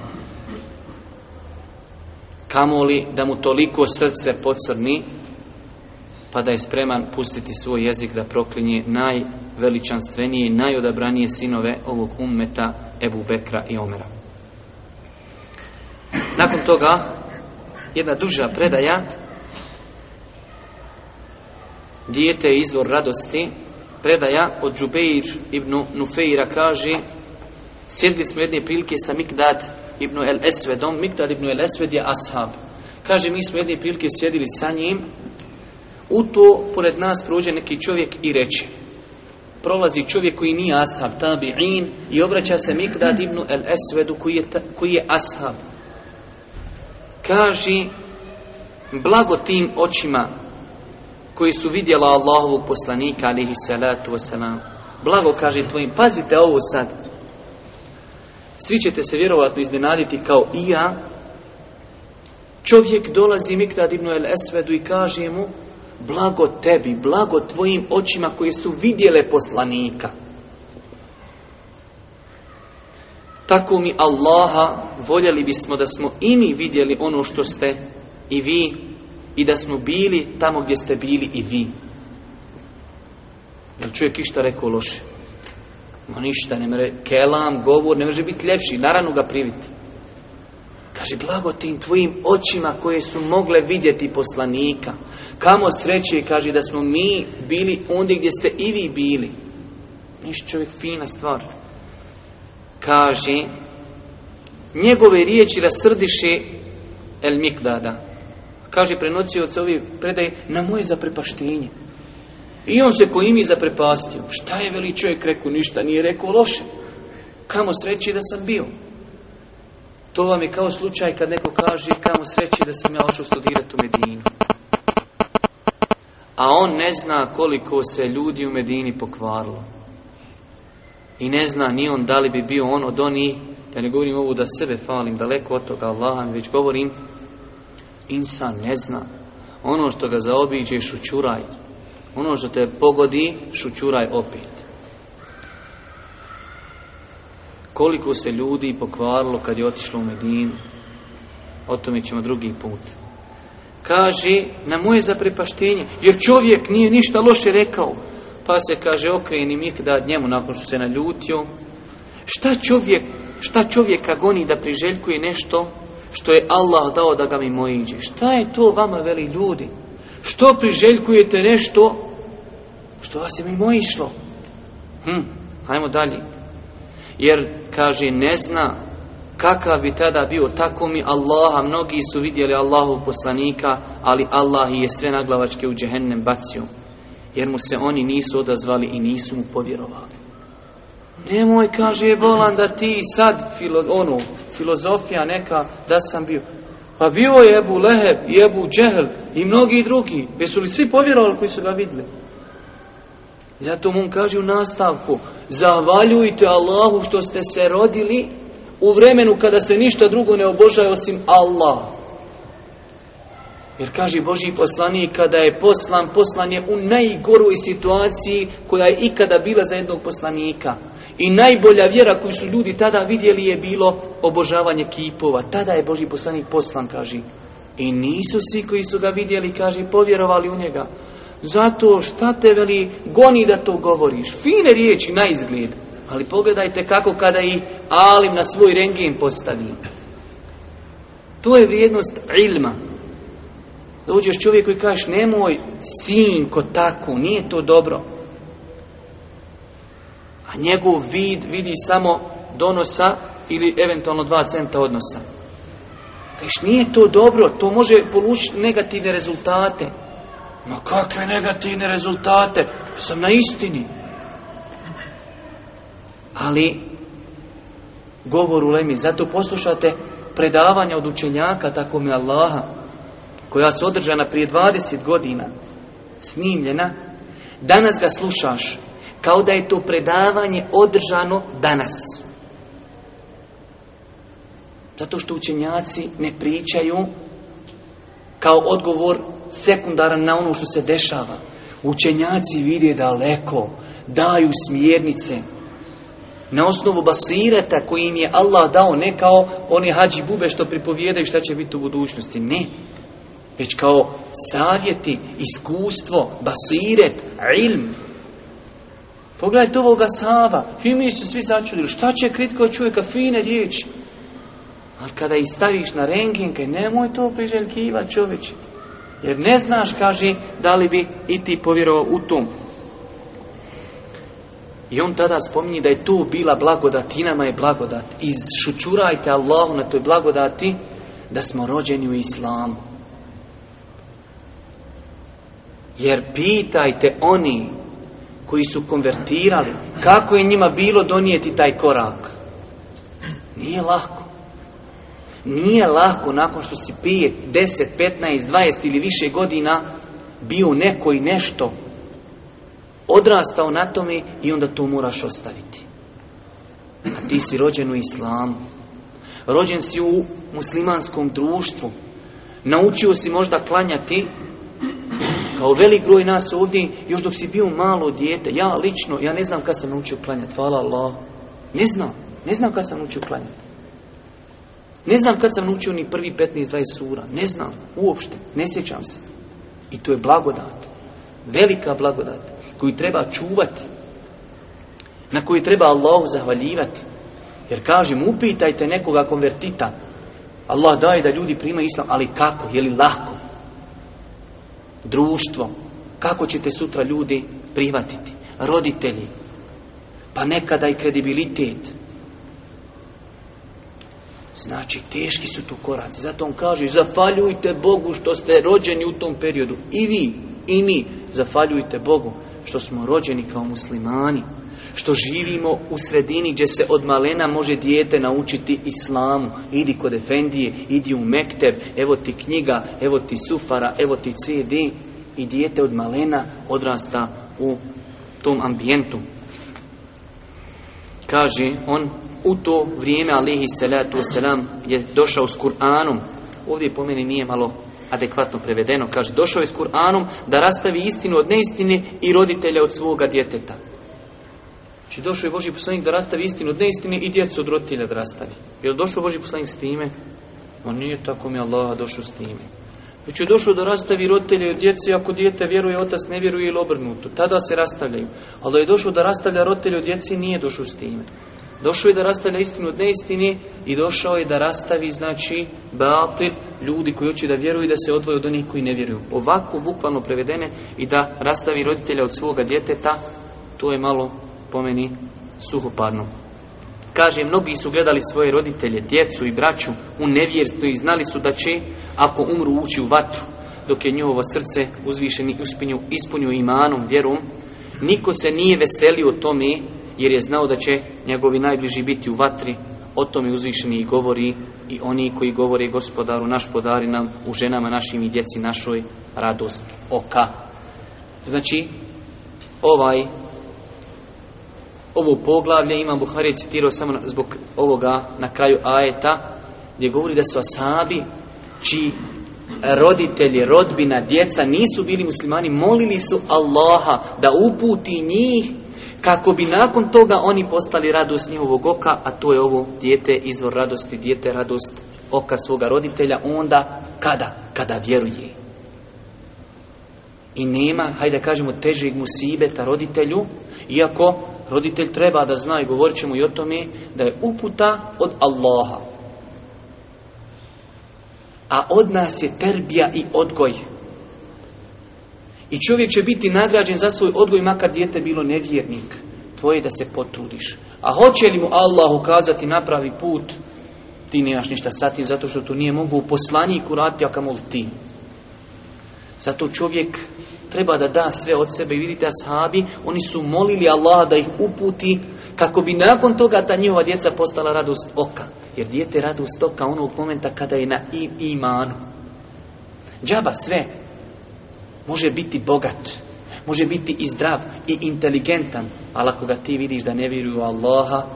Kamoli da mu toliko srce pocrni pa da je spreman pustiti svoj jezik da proklinje najveličanstvenije i najodabranije sinove ovog ummeta Ebu Bekra i Omera. Nakon toga jedna duža predaja dijete je izvor radosti, predaja od Džubeir ibn Nufeira kaže Sjedli smo jedne prilike sa Mikdad ibn El Esvedom, Mikdad ibn El Esved je ashab. Kaže, mi smo jedne prilike sjedili sa njim, u to pored nas prođe neki čovjek i reče prolazi čovjek koji nije ashab, tabi'in, i obraća se Mikdad ibn el Esvedu koji je, koji je ashab. kaže blago tim očima koji su vidjela Allahovog poslanika alihi salatu wasalam. Blago kaže tvojim, pazite ovo sad. Svi ćete se vjerovatno iznenaditi kao i ja. Čovjek dolazi Mikdad ibn el Esvedu i kaže mu blago tebi, blago tvojim očima koje su vidjele poslanika. Tako mi Allaha voljeli bismo da smo i mi vidjeli ono što ste i vi i da smo bili tamo gdje ste bili i vi. Jel čovjek išta rekao loše? Ma ništa, ne kelam, govor, ne može biti ljepši, naravno ga priviti. Kaže, blago tim tvojim očima koje su mogle vidjeti poslanika. Kamo sreće, kaže, da smo mi bili ondje gdje ste i vi bili. Ništa čovjek fina stvar. Kaže, njegove riječi rasrdiše El Mikdada, Kaže prenosioc ovi, predaje na moje zaprepaštenje. I on se po imi zaprepastio. Šta je veli čovjek rekao? Ništa nije rekao loše. Kamo sreći da sam bio. To vam je kao slučaj kad neko kaže kamo sreći da sam ja ošao studirati u Medinu. A on ne zna koliko se ljudi u Medini pokvarilo. I ne zna ni on da li bi bio on od onih, ja ne govorim ovo da sebe falim, daleko od toga Allaha, već govorim Insan ne zna. Ono što ga zaobiđe, šućuraj. Ono što te pogodi, šućuraj opet. Koliko se ljudi pokvarilo kad je otišlo u Medinu. O tome ćemo drugi put. Kaže, na moje zaprepaštenje, jer čovjek nije ništa loše rekao. Pa se, kaže, okreni da njemu nakon što se naljutio. Šta čovjek, šta čovjeka goni da priželjkuje nešto što je Allah dao da ga mi mojiđe. Šta je to vama, veli ljudi? Što priželjkujete nešto što vas je mi išlo? Hm, hajmo dalje. Jer, kaže, ne zna kakav bi tada bio, tako mi Allaha, mnogi su vidjeli Allahu poslanika, ali Allah je sve naglavačke u džehennem bacio, jer mu se oni nisu odazvali i nisu mu povjerovali. Nemoj, kaže, bolan da ti sad, filo, ono, filozofija neka, da sam bio. Pa bio je Ebu Leheb i Ebu Džehel i mnogi drugi. Jesu li svi povjerovali koji su ga vidjeli? Zato mu kaže u nastavku, zahvaljujte Allahu što ste se rodili u vremenu kada se ništa drugo ne obožaje osim Allah. Jer kaže Boži poslanik kada je poslan, poslan je u najgoroj situaciji koja je ikada bila za jednog poslanika. I najbolja vjera koju su ljudi tada vidjeli je bilo obožavanje kipova. Tada je Boži poslanik poslan, kaži. I nisu svi koji su ga vidjeli, kaži, povjerovali u njega. Zato šta te veli goni da to govoriš. Fine riječi na izgled. Ali pogledajte kako kada i Alim na svoj rengen postavi. To je vrijednost ilma. Dođeš čovjeku i kažeš nemoj sinko tako, nije to dobro. A njegov vid vidi samo donosa ili eventualno dva centa odnosa. Kažeš, nije to dobro, to može polučiti negativne rezultate. Ma kakve negativne rezultate? Sam na istini. Ali, govor u Lemi, zato poslušate predavanja od učenjaka, tako mi Allaha, koja su održana prije 20 godina, snimljena, danas ga slušaš, kao da je to predavanje održano danas. Zato što učenjaci ne pričaju kao odgovor sekundaran na ono što se dešava. Učenjaci vide daleko, daju smjernice. Na osnovu basirata koji im je Allah dao, ne kao oni hađi bube što pripovijedaju šta će biti u budućnosti. Ne, već kao savjeti, iskustvo, basiret, ilm, Pogledajte ovoga Sava, i mi su svi začudili, šta će kritiko čovjeka, fine riječi. Ali kada ih staviš na renginke, nemoj to priželjkivati čovječe. Jer ne znaš, kaže, da li bi i ti povjerovao u tom. I on tada spominje da je tu bila blagodat, i nama je blagodat. I šučurajte Allahu na toj blagodati da smo rođeni u islamu. Jer pitajte oni koji su konvertirali, kako je njima bilo donijeti taj korak? Nije lako. Nije lako nakon što si 5, 10, 15, 20 ili više godina bio neko i nešto odrastao na tome i onda to moraš ostaviti. A ti si rođen u islamu. Rođen si u muslimanskom društvu. Naučio si možda klanjati kao velik broj nas ovdje, još dok si bio malo dijete, ja lično, ja ne znam kad sam naučio klanjati, hvala Allah. Ne znam, ne znam kad sam naučio klanjati. Ne znam kad sam naučio ni prvi 15-20 sura, ne znam, uopšte, ne sjećam se. I to je blagodat, velika blagodat, koju treba čuvati, na koju treba Allahu zahvaljivati. Jer kažem, upitajte nekoga konvertita, Allah daje da ljudi primaju islam, ali kako, je li lahko? Društvo. kako ćete sutra ljudi prihvatiti? Roditelji, pa nekada i kredibilitet. Znači, teški su tu koraci. Zato on kaže, zafaljujte Bogu što ste rođeni u tom periodu. I vi, i mi, zafaljujte Bogu što smo rođeni kao muslimani što živimo u sredini gdje se od malena može dijete naučiti islamu. Idi kod Efendije, idi u Mekteb, evo ti knjiga, evo ti sufara, evo ti CD. I dijete od malena odrasta u tom ambijentu. Kaže on, u to vrijeme alihi salatu selam je došao s Kur'anom. Ovdje po meni nije malo adekvatno prevedeno. Kaže, došao je s Kur'anom da rastavi istinu od neistine i roditelja od svoga djeteta. Znači došao je Boži poslanik da rastavi istinu od neistine i djecu od roditelja da rastavi. Je li došao Boži poslanik s time? On nije tako mi Allah došao s time. Znači, je došao da rastavi roditelje od djece ako dijete vjeruje, otac ne vjeruje ili obrnuto. Tada se rastavljaju. Ali da je došao da rastavlja roditelje od djece nije došao s time. Došao je da rastavlja istinu od neistine i došao je da rastavi, znači, batil ljudi koji hoće da vjeruju i da se odvoje od onih koji ne vjeruju. Ovako, bukvalno prevedene i da rastavi roditelja od svoga djeteta, to je malo pomeni meni suhoparno. Kaže, mnogi su gledali svoje roditelje, djecu i braću u nevjerstvu i znali su da će, ako umru, ući u vatru, dok je njihovo srce uzvišeni uspinju, ispunju imanom, vjerom. Niko se nije veselio tome, jer je znao da će njegovi najbliži biti u vatri. O tome uzvišeni i govori i oni koji govore gospodaru, naš podari nam u ženama našim i djeci našoj radost oka. Znači, ovaj ovo poglavlje Imam Buhari citirao samo zbog ovoga na kraju ajeta gdje govori da su asabi čiji roditelji, rodbina, djeca nisu bili muslimani, molili su Allaha da uputi njih kako bi nakon toga oni postali radost njihovog oka, a to je ovo dijete, izvor radosti, dijete, radost oka svoga roditelja, onda kada? Kada vjeruje. I nema, hajde kažemo, težeg musibeta roditelju, iako Roditelj treba da zna i govorit ćemo i o tome da je uputa od Allaha. A od nas je terbija i odgoj. I čovjek će biti nagrađen za svoj odgoj makar dijete bilo nevjernik. Tvoje da se potrudiš. A hoće li mu Allah ukazati napravi put, ti nemaš ništa sa tim zato što tu nije mogu u poslaniku rati, a kamol ti. Zato čovjek treba da da sve od sebe i vidite ashabi, oni su molili Allah da ih uputi kako bi nakon toga ta njihova djeca postala radost oka. Jer dijete radost oka onog momenta kada je na imanu. Džaba sve može biti bogat, može biti i zdrav i inteligentan, ali ako ga ti vidiš da ne vjeruju Allaha,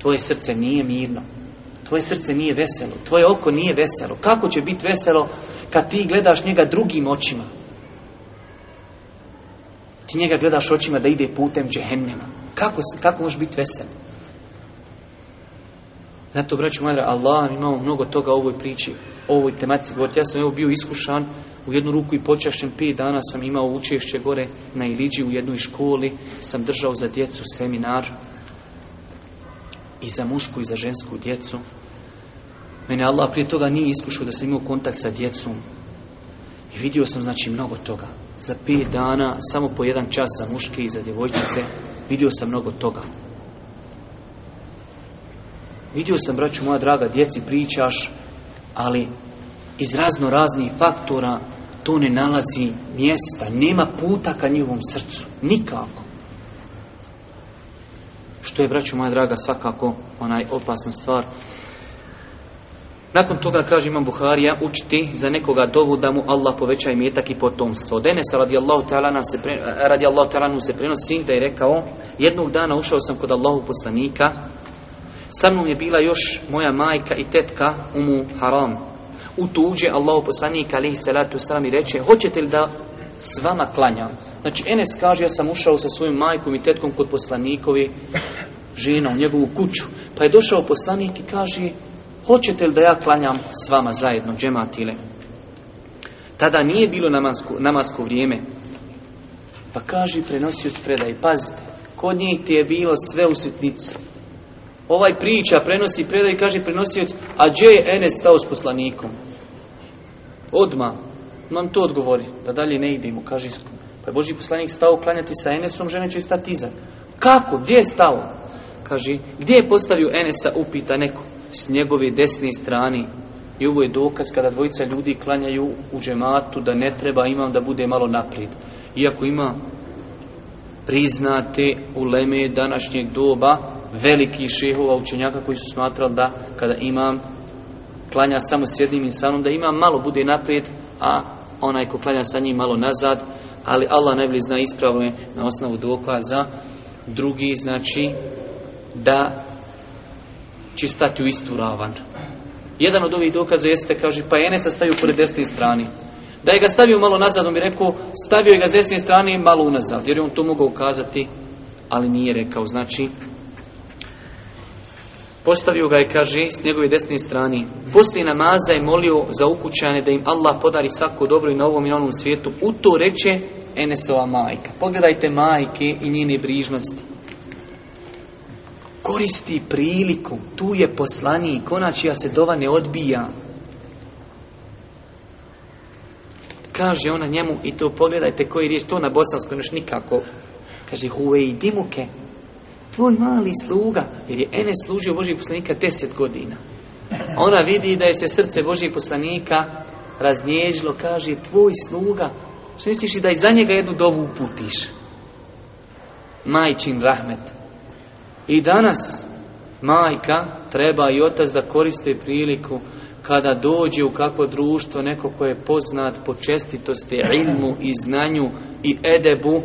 tvoje srce nije mirno. Tvoje srce nije veselo, tvoje oko nije veselo. Kako će biti veselo kad ti gledaš njega drugim očima? Ti njega gledaš očima da ide putem džehennema. Kako, kako možeš biti vesel? Zato, braću moja, Allah imamo mnogo toga u ovoj priči, o ovoj tematici. Govoriti, ja sam evo bio iskušan u jednu ruku i počašćem pije dana sam imao učešće gore na Iliđi u jednoj školi. Sam držao za djecu seminar i za mušku i za žensku djecu. Mene Allah prije toga nije iskušao da sam imao kontakt sa djecom. I vidio sam znači mnogo toga za pet dana, samo po jedan čas za muške i za djevojčice, vidio sam mnogo toga. Vidio sam, braću moja draga, djeci pričaš, ali iz razno raznih faktora to ne nalazi mjesta, nema puta ka njihovom srcu, nikako. Što je, braću moja draga, svakako onaj opasna stvar, nakon toga kaže Imam Buharija učiti za nekoga dovu da mu Allah poveća imetak i potomstvo. Od Enesa radijallahu ta'ala se, pre, radijallahu se prenosi da je rekao jednog dana ušao sam kod Allahu poslanika sa mnom je bila još moja majka i tetka u mu haram. U tuđe Allahu poslanika alihi salatu salam i reče hoćete li da s vama klanjam? Znači Enes kaže ja sam ušao sa svojim majkom i tetkom kod poslanikovi žena u njegovu kuću. Pa je došao poslanik i kaže hoćete li da ja klanjam s vama zajedno džematile? Tada nije bilo namasko, namasko vrijeme. Pa kaže prenosioc predaj, pazite, kod njih ti je bilo sve u sitnicu. Ovaj priča prenosi predaj i kaže prenosioc, a dje je Enes stao s poslanikom? Odma, nam to odgovori, da dalje ne idemo, kaže Pa je Boži poslanik stao klanjati sa Enesom, žene će stati iza. Kako? Gdje je stao? Kaže, gdje je postavio Enesa, upita neko s njegove desne strani I ovo je dokaz kada dvojica ljudi klanjaju u džematu da ne treba imam da bude malo naprijed. Iako ima priznate uleme današnjeg doba veliki šehova učenjaka koji su smatrali da kada imam klanja samo s jednim insanom da imam malo bude naprijed, a onaj ko klanja sa njim malo nazad, ali Allah najbolje zna ispravno je na osnovu dokaza. Drugi znači da stati u istu ravan. Jedan od ovih dokaza jeste, kaže, pa Enesa stavio pored desne strani. Da je ga stavio malo nazad, on bi rekao, stavio je ga s desne strani malo unazad, jer je on to mogao ukazati, ali nije rekao. Znači, postavio ga je, kaže, s njegove desne strane. Poslije namaza je molio za ukućane da im Allah podari svako dobro i na ovom i na onom svijetu. U to reče Enesova majka. Pogledajte majke i njene brižnosti. Koristi priliku, tu je poslanik, ona čija se dova ne odbija. Kaže ona njemu, i to pogledajte koji riječ, to na bosanskom još nikako. Kaže, huvej dimuke, tvoj mali sluga, jer je ene služio Božijeg poslanika deset godina. Ona vidi da je se srce Božijeg poslanika raznježilo, kaže, tvoj sluga, što misliš i da i za njega jednu dovu uputiš? Majčin rahmet. I danas majka treba i otac da koriste priliku kada dođe u kakvo društvo neko ko je poznat po čestitosti, ilmu i znanju i edebu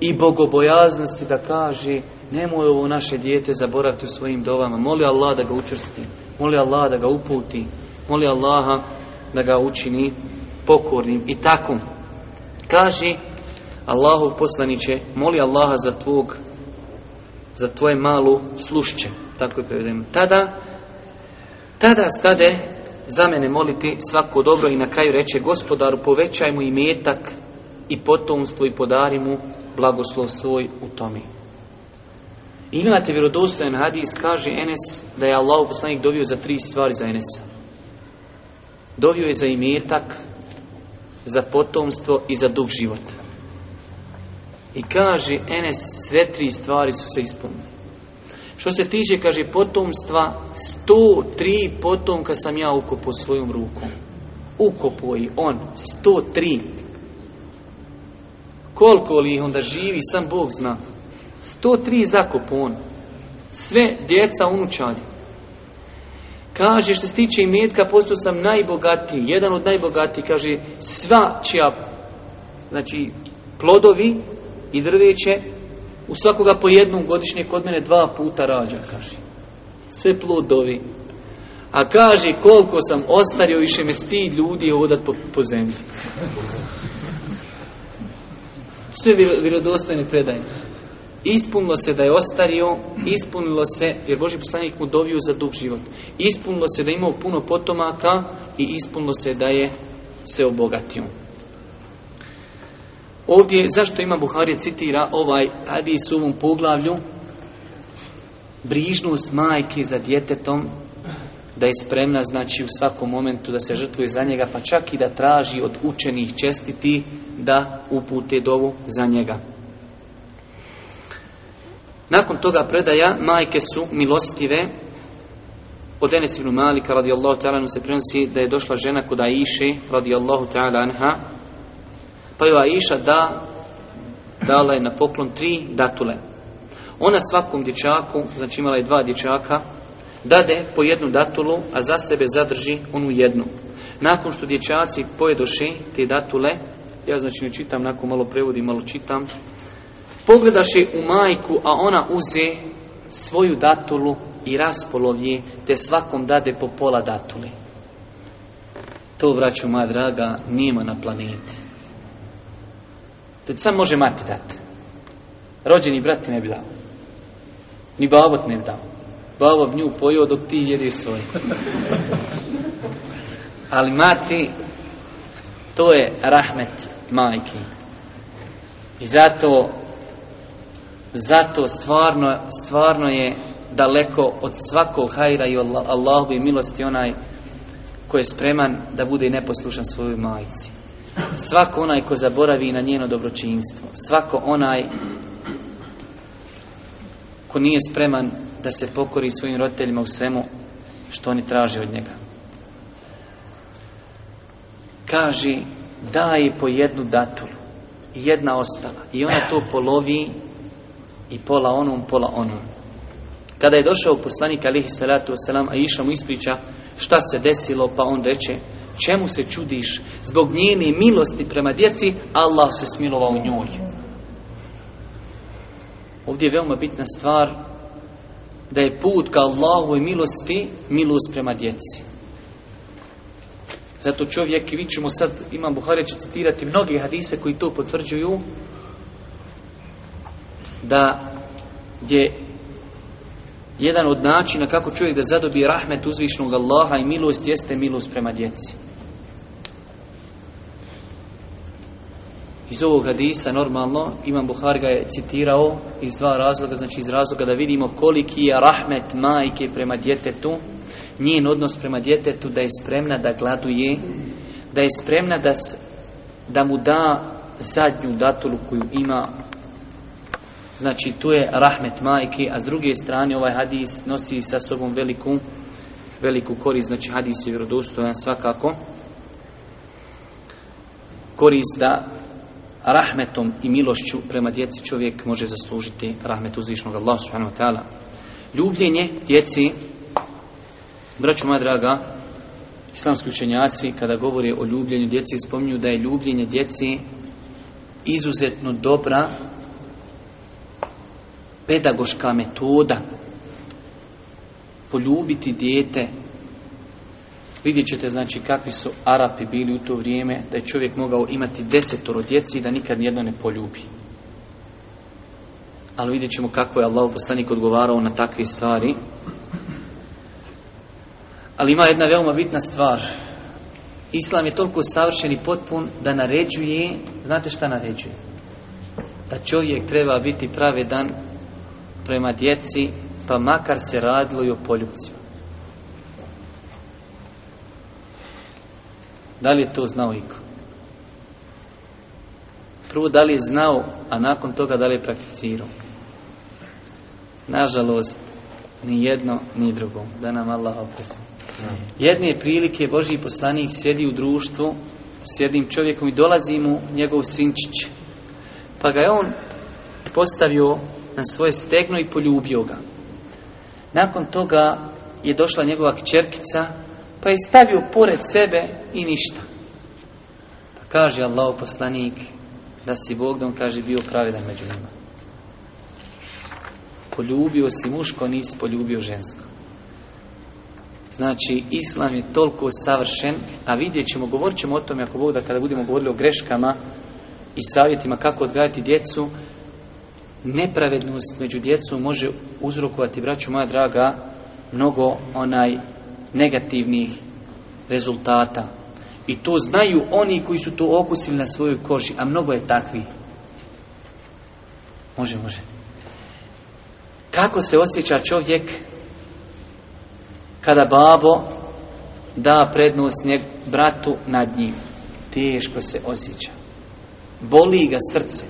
i bogobojaznosti da kaže nemoj ovo naše dijete zaboraviti u svojim dovama. Moli Allah da ga učrsti, moli Allah da ga uputi, moli Allaha da ga učini pokornim i tako Kaže Allahu poslaniće, moli Allaha za tvog za tvoje malo slušće. Tako je prevedeno. Tada, tada stade za mene moliti svako dobro i na kraju reče gospodaru povećaj mu i i potomstvo i podari mu blagoslov svoj u tomi. I imate vjerodostojan hadis, kaže Enes da je Allah poslanik dovio za tri stvari za Enesa. Dovio je za imetak, za potomstvo i za dug život. I kaže ene sve tri stvari su se ispunile. Što se tiče, kaže, potomstva, 103 potomka sam ja ukopo svojom rukom. Ukopo i on, 103. Koliko li onda živi, sam Bog zna. tri zakopo on. Sve djeca unučadi. Kaže, što se tiče imetka, postao sam najbogatiji, jedan od najbogatijih, kaže, sva čija, znači, plodovi i drveće, u svakoga po jednom godišnje kod mene dva puta rađa, kaže. Sve plodovi. A kaže koliko sam ostario, više me sti ljudi odat po, zemlji. Sve vjerodostojne predaje. Ispunilo se da je ostario, ispunilo se, jer Boži poslanik mu dovio za dug život. Ispunilo se da je imao puno potomaka i ispunilo se da je se obogatio. Ovdje, zašto ima Buharija citira ovaj hadis u ovom poglavlju? Brižnost majke za djetetom da je spremna, znači u svakom momentu da se žrtvuje za njega, pa čak i da traži od učenih čestiti da upute dovu za njega. Nakon toga predaja majke su milostive. Od Enes ibn Malika radijallahu ta'ala se prenosi da je došla žena kod Aiše radijallahu ta'ala anha pa iša Aisha da, dala je na poklon tri datule. Ona svakom dječaku, znači imala je dva dječaka, dade po jednu datulu, a za sebe zadrži onu jednu. Nakon što dječaci pojedoše te datule, ja znači ne čitam, nakon malo prevodim, malo čitam, pogledaše u majku, a ona uze svoju datulu i raspolovje, te svakom dade po pola datule. To, vraću moja draga, nema na planeti. To ti može mati dati. Rođeni brat ne bi dao. Ni babo ti ne bi dao. Babo nju pojio dok ti jediš svoj. Ali mati, to je rahmet majki. I zato, zato stvarno, stvarno je daleko od svakog hajra i Allahu i milosti onaj koji je spreman da bude neposlušan svojoj majci. Svako onaj ko zaboravi na njeno dobročinstvo, svako onaj ko nije spreman da se pokori svojim roditeljima u svemu što oni traže od njega. Kaži, daj po jednu datulu, jedna ostala, i ona to polovi i pola onom, pola onom. Kada je došao poslanik alihi salatu wasalam, a išao mu ispriča šta se desilo, pa on reče, Čemu se čudiš? Zbog njene milosti prema djeci, Allah se smilovao njoj. Ovdje je veoma bitna stvar da je put ka Allahu i milosti milost prema djeci. Zato čovjek, i vi ćemo sad, Imam buhare će citirati mnoge hadise koji to potvrđuju, da je jedan od načina kako čovjek da zadobije rahmet uzvišnog Allaha i milost jeste milost prema djeci. iz ovog hadisa normalno, Imam Buhar ga je citirao iz dva razloga, znači iz razloga da vidimo koliki je rahmet majke prema djetetu, njen odnos prema djetetu da je spremna da gladuje, da je spremna da, da mu da zadnju datulu koju ima Znači tu je rahmet majke, a s druge strane ovaj hadis nosi sa sobom veliku, veliku korist, znači hadis je vjerodostojan svakako. Korist da rahmetom i milošću prema djeci čovjek može zaslužiti rahmet uzvišnog Allah subhanahu wa ta'ala. Ljubljenje djeci, braću moja draga, islamski učenjaci kada govore o ljubljenju djeci spominju da je ljubljenje djeci izuzetno dobra pedagoška metoda poljubiti dijete Vidjet ćete znači kakvi su Arapi bili u to vrijeme da je čovjek mogao imati desetoro djeci i da nikad nijedno ne poljubi. Ali vidjet ćemo kako je Allah odgovarao na takve stvari. Ali ima jedna veoma bitna stvar. Islam je toliko savršen i potpun da naređuje, znate šta naređuje? Da čovjek treba biti pravedan prema djeci, pa makar se radilo i o poljubcima. Da li je to znao iko? Prvo, da li je znao, a nakon toga da li je prakticirao? Nažalost, ni jedno, ni drugo. Da nam Allah oprosti. Jedne prilike Božiji poslanik sjedi u društvu s jednim čovjekom i dolazi mu njegov sinčić. Pa ga je on postavio na svoje stegno i poljubio ga. Nakon toga je došla njegova kćerkica pa je stavio pored sebe i ništa. Pa kaže Allah poslanik da si Bog da kaže bio pravedan među njima. Poljubio si muško, nisi poljubio žensko. Znači, Islam je toliko savršen, a vidjet ćemo, govorit ćemo o tome, ako Bog da kada budemo govorili o greškama i savjetima kako odgajati djecu, nepravednost među djecom može uzrokovati, braću moja draga, mnogo onaj negativnih rezultata. I to znaju oni koji su to okusili na svojoj koži, a mnogo je takvi. Može, može. Kako se osjeća čovjek kada babo da prednost njeg bratu nad njim? Teško se osjeća. Boli ga srce.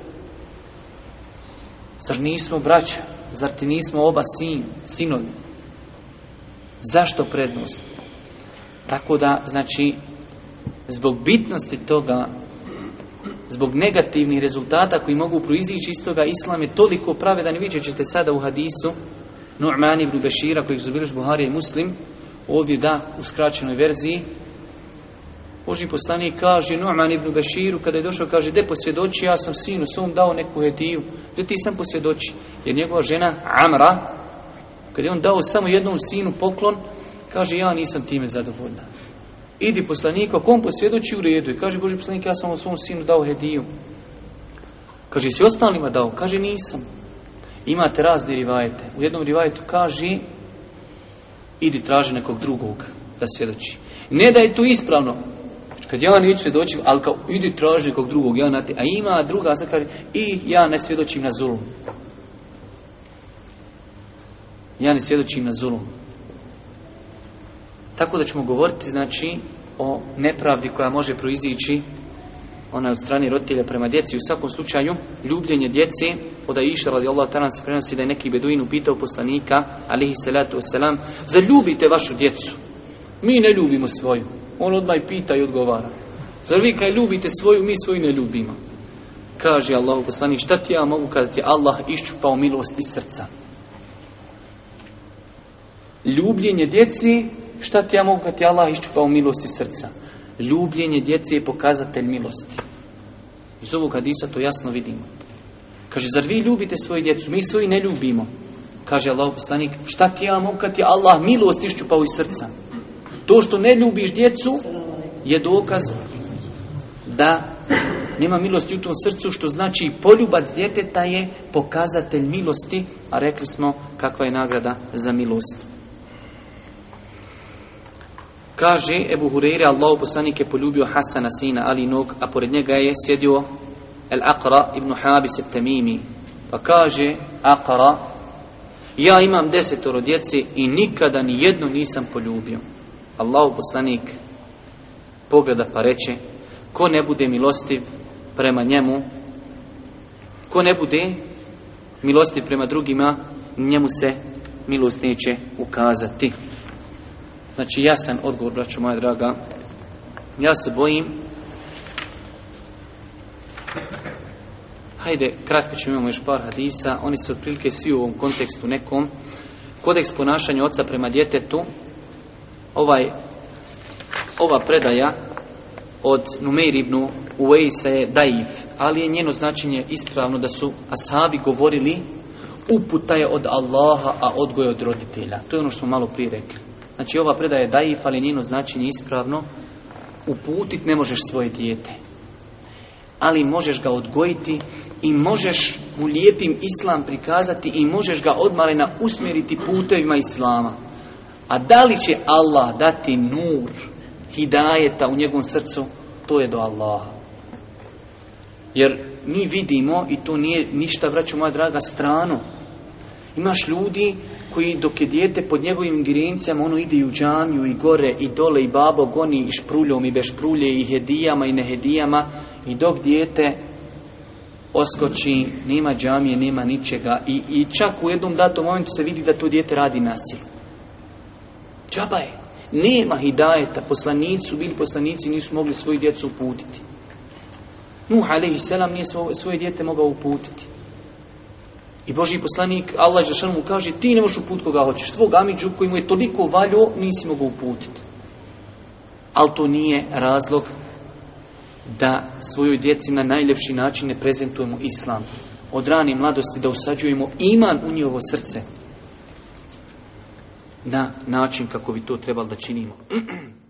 Zar nismo braća? Zar ti nismo oba sin, sinovi? Zašto prednost? Tako da, znači, zbog bitnosti toga, zbog negativnih rezultata koji mogu proizići iz toga, Islam je toliko pravedan i vidjet ćete sada u hadisu Nu'man ibn Bešira, kojeg su bili Buharija i Muslim, ovdje da, u skraćenoj verziji, Boži poslanik kaže Nu'man ibn Beširu kada je došao kaže de posvjedoči ja sam sinu svom dao neku hediju da ti sam posvjedoči jer njegova žena Amra kad je on dao samo jednom sinu poklon, kaže ja nisam time zadovoljna. Idi poslaniku, ako on posvjedoči u redu i kaže Boži poslanik, ja sam o svom sinu dao hediju. Kaže, si ostalima dao? Kaže, nisam. Imate razni rivajete. U jednom rivajetu kaže, idi traži nekog drugog da svjedoči. Ne da je tu ispravno. Kad ja neću svjedočiti, ali kao idi traži nekog drugog, ja a ima druga, sad kaže, i ja ne svjedočim na zulom ja ne svjedočim na zulum. Tako da ćemo govoriti, znači, o nepravdi koja može proizići ona od strane roditelja prema djeci. U svakom slučaju, ljubljenje djeci, od Aisha Allah ta'ala se prenosi da je neki beduin upitao poslanika, alihi salatu wasalam, ljubite vašu djecu. Mi ne ljubimo svoju. On odmah pita i odgovara. Zar vi kaj ljubite svoju, mi svoju ne ljubimo? Kaže Allah poslanik, šta ti ja mogu kada ti Allah iščupao milost iz srca? Ljubljenje djeci, šta ti ja mogu kad ti Allah iščupao milosti srca? Ljubljenje djeci je pokazatelj milosti. Iz ovog hadisa to jasno vidimo. Kaže, zar vi ljubite svoju djecu? Mi svoji ne ljubimo. Kaže Allah poslanik, šta ti ja mogu kad ti Allah milost iščupao iz srca? To što ne ljubiš djecu je dokaz da nema milosti u tom srcu, što znači poljubac djeteta je pokazatelj milosti, a rekli smo kakva je nagrada za milost. Kaže Ebu Hureyre, Allahu poslanik je poljubio Hasana sina nog, a pored njega je sjedio El Aqra ibn Habis et Tamimi. Pa kaže Aqra, ja imam desetoro djece i nikada ni jedno nisam poljubio. Allahu poslanik pogleda pa reče, ko ne bude milostiv prema njemu, ko ne bude milostiv prema drugima, njemu se milost neće ukazati. Znači jasan odgovor, braćo moja draga. Ja se bojim. Hajde, kratko ćemo imamo još par hadisa. Oni su otprilike svi u ovom kontekstu nekom. Kodeks ponašanja oca prema djetetu. Ovaj, ova predaja od Numeir ibn Uwejsa je daiv, ali je njeno značenje ispravno da su ashabi govorili uputa je od Allaha, a odgoje od roditelja. To je ono što smo malo prije rekli. Znači ova predaja daji i falinino značenje ispravno uputit ne možeš svoje dijete. Ali možeš ga odgojiti i možeš mu lijepim islam prikazati i možeš ga odmalena usmjeriti putevima islama. A da li će Allah dati nur hidajeta u njegovom srcu? To je do Allaha. Jer mi vidimo, i to nije ništa, vraću moja draga, stranu, Imaš ljudi koji dok je dijete pod njegovim ingerencijama ono ide i u džamiju i gore i dole i babo goni i špruljom i bešprulje i hedijama i nehedijama i dok dijete oskoči, nema džamije, nema ničega i, čak u jednom datom momentu se vidi da to dijete radi nasil Džaba je. Nema hidajeta, poslanici su bili poslanici nisu mogli svoju djecu uputiti. Nuh Selam nije svoje dijete mogao uputiti. I Boži poslanik, Allah Žešan mu kaže, ti ne možeš uput koga hoćeš. Svog Amidžu koji mu je toliko valjo, nisi mogu uputiti. Ali to nije razlog da svojoj djeci na najljepši način ne prezentujemo islam. Od rane mladosti da usađujemo iman u njihovo srce. Na način kako bi to trebalo da činimo.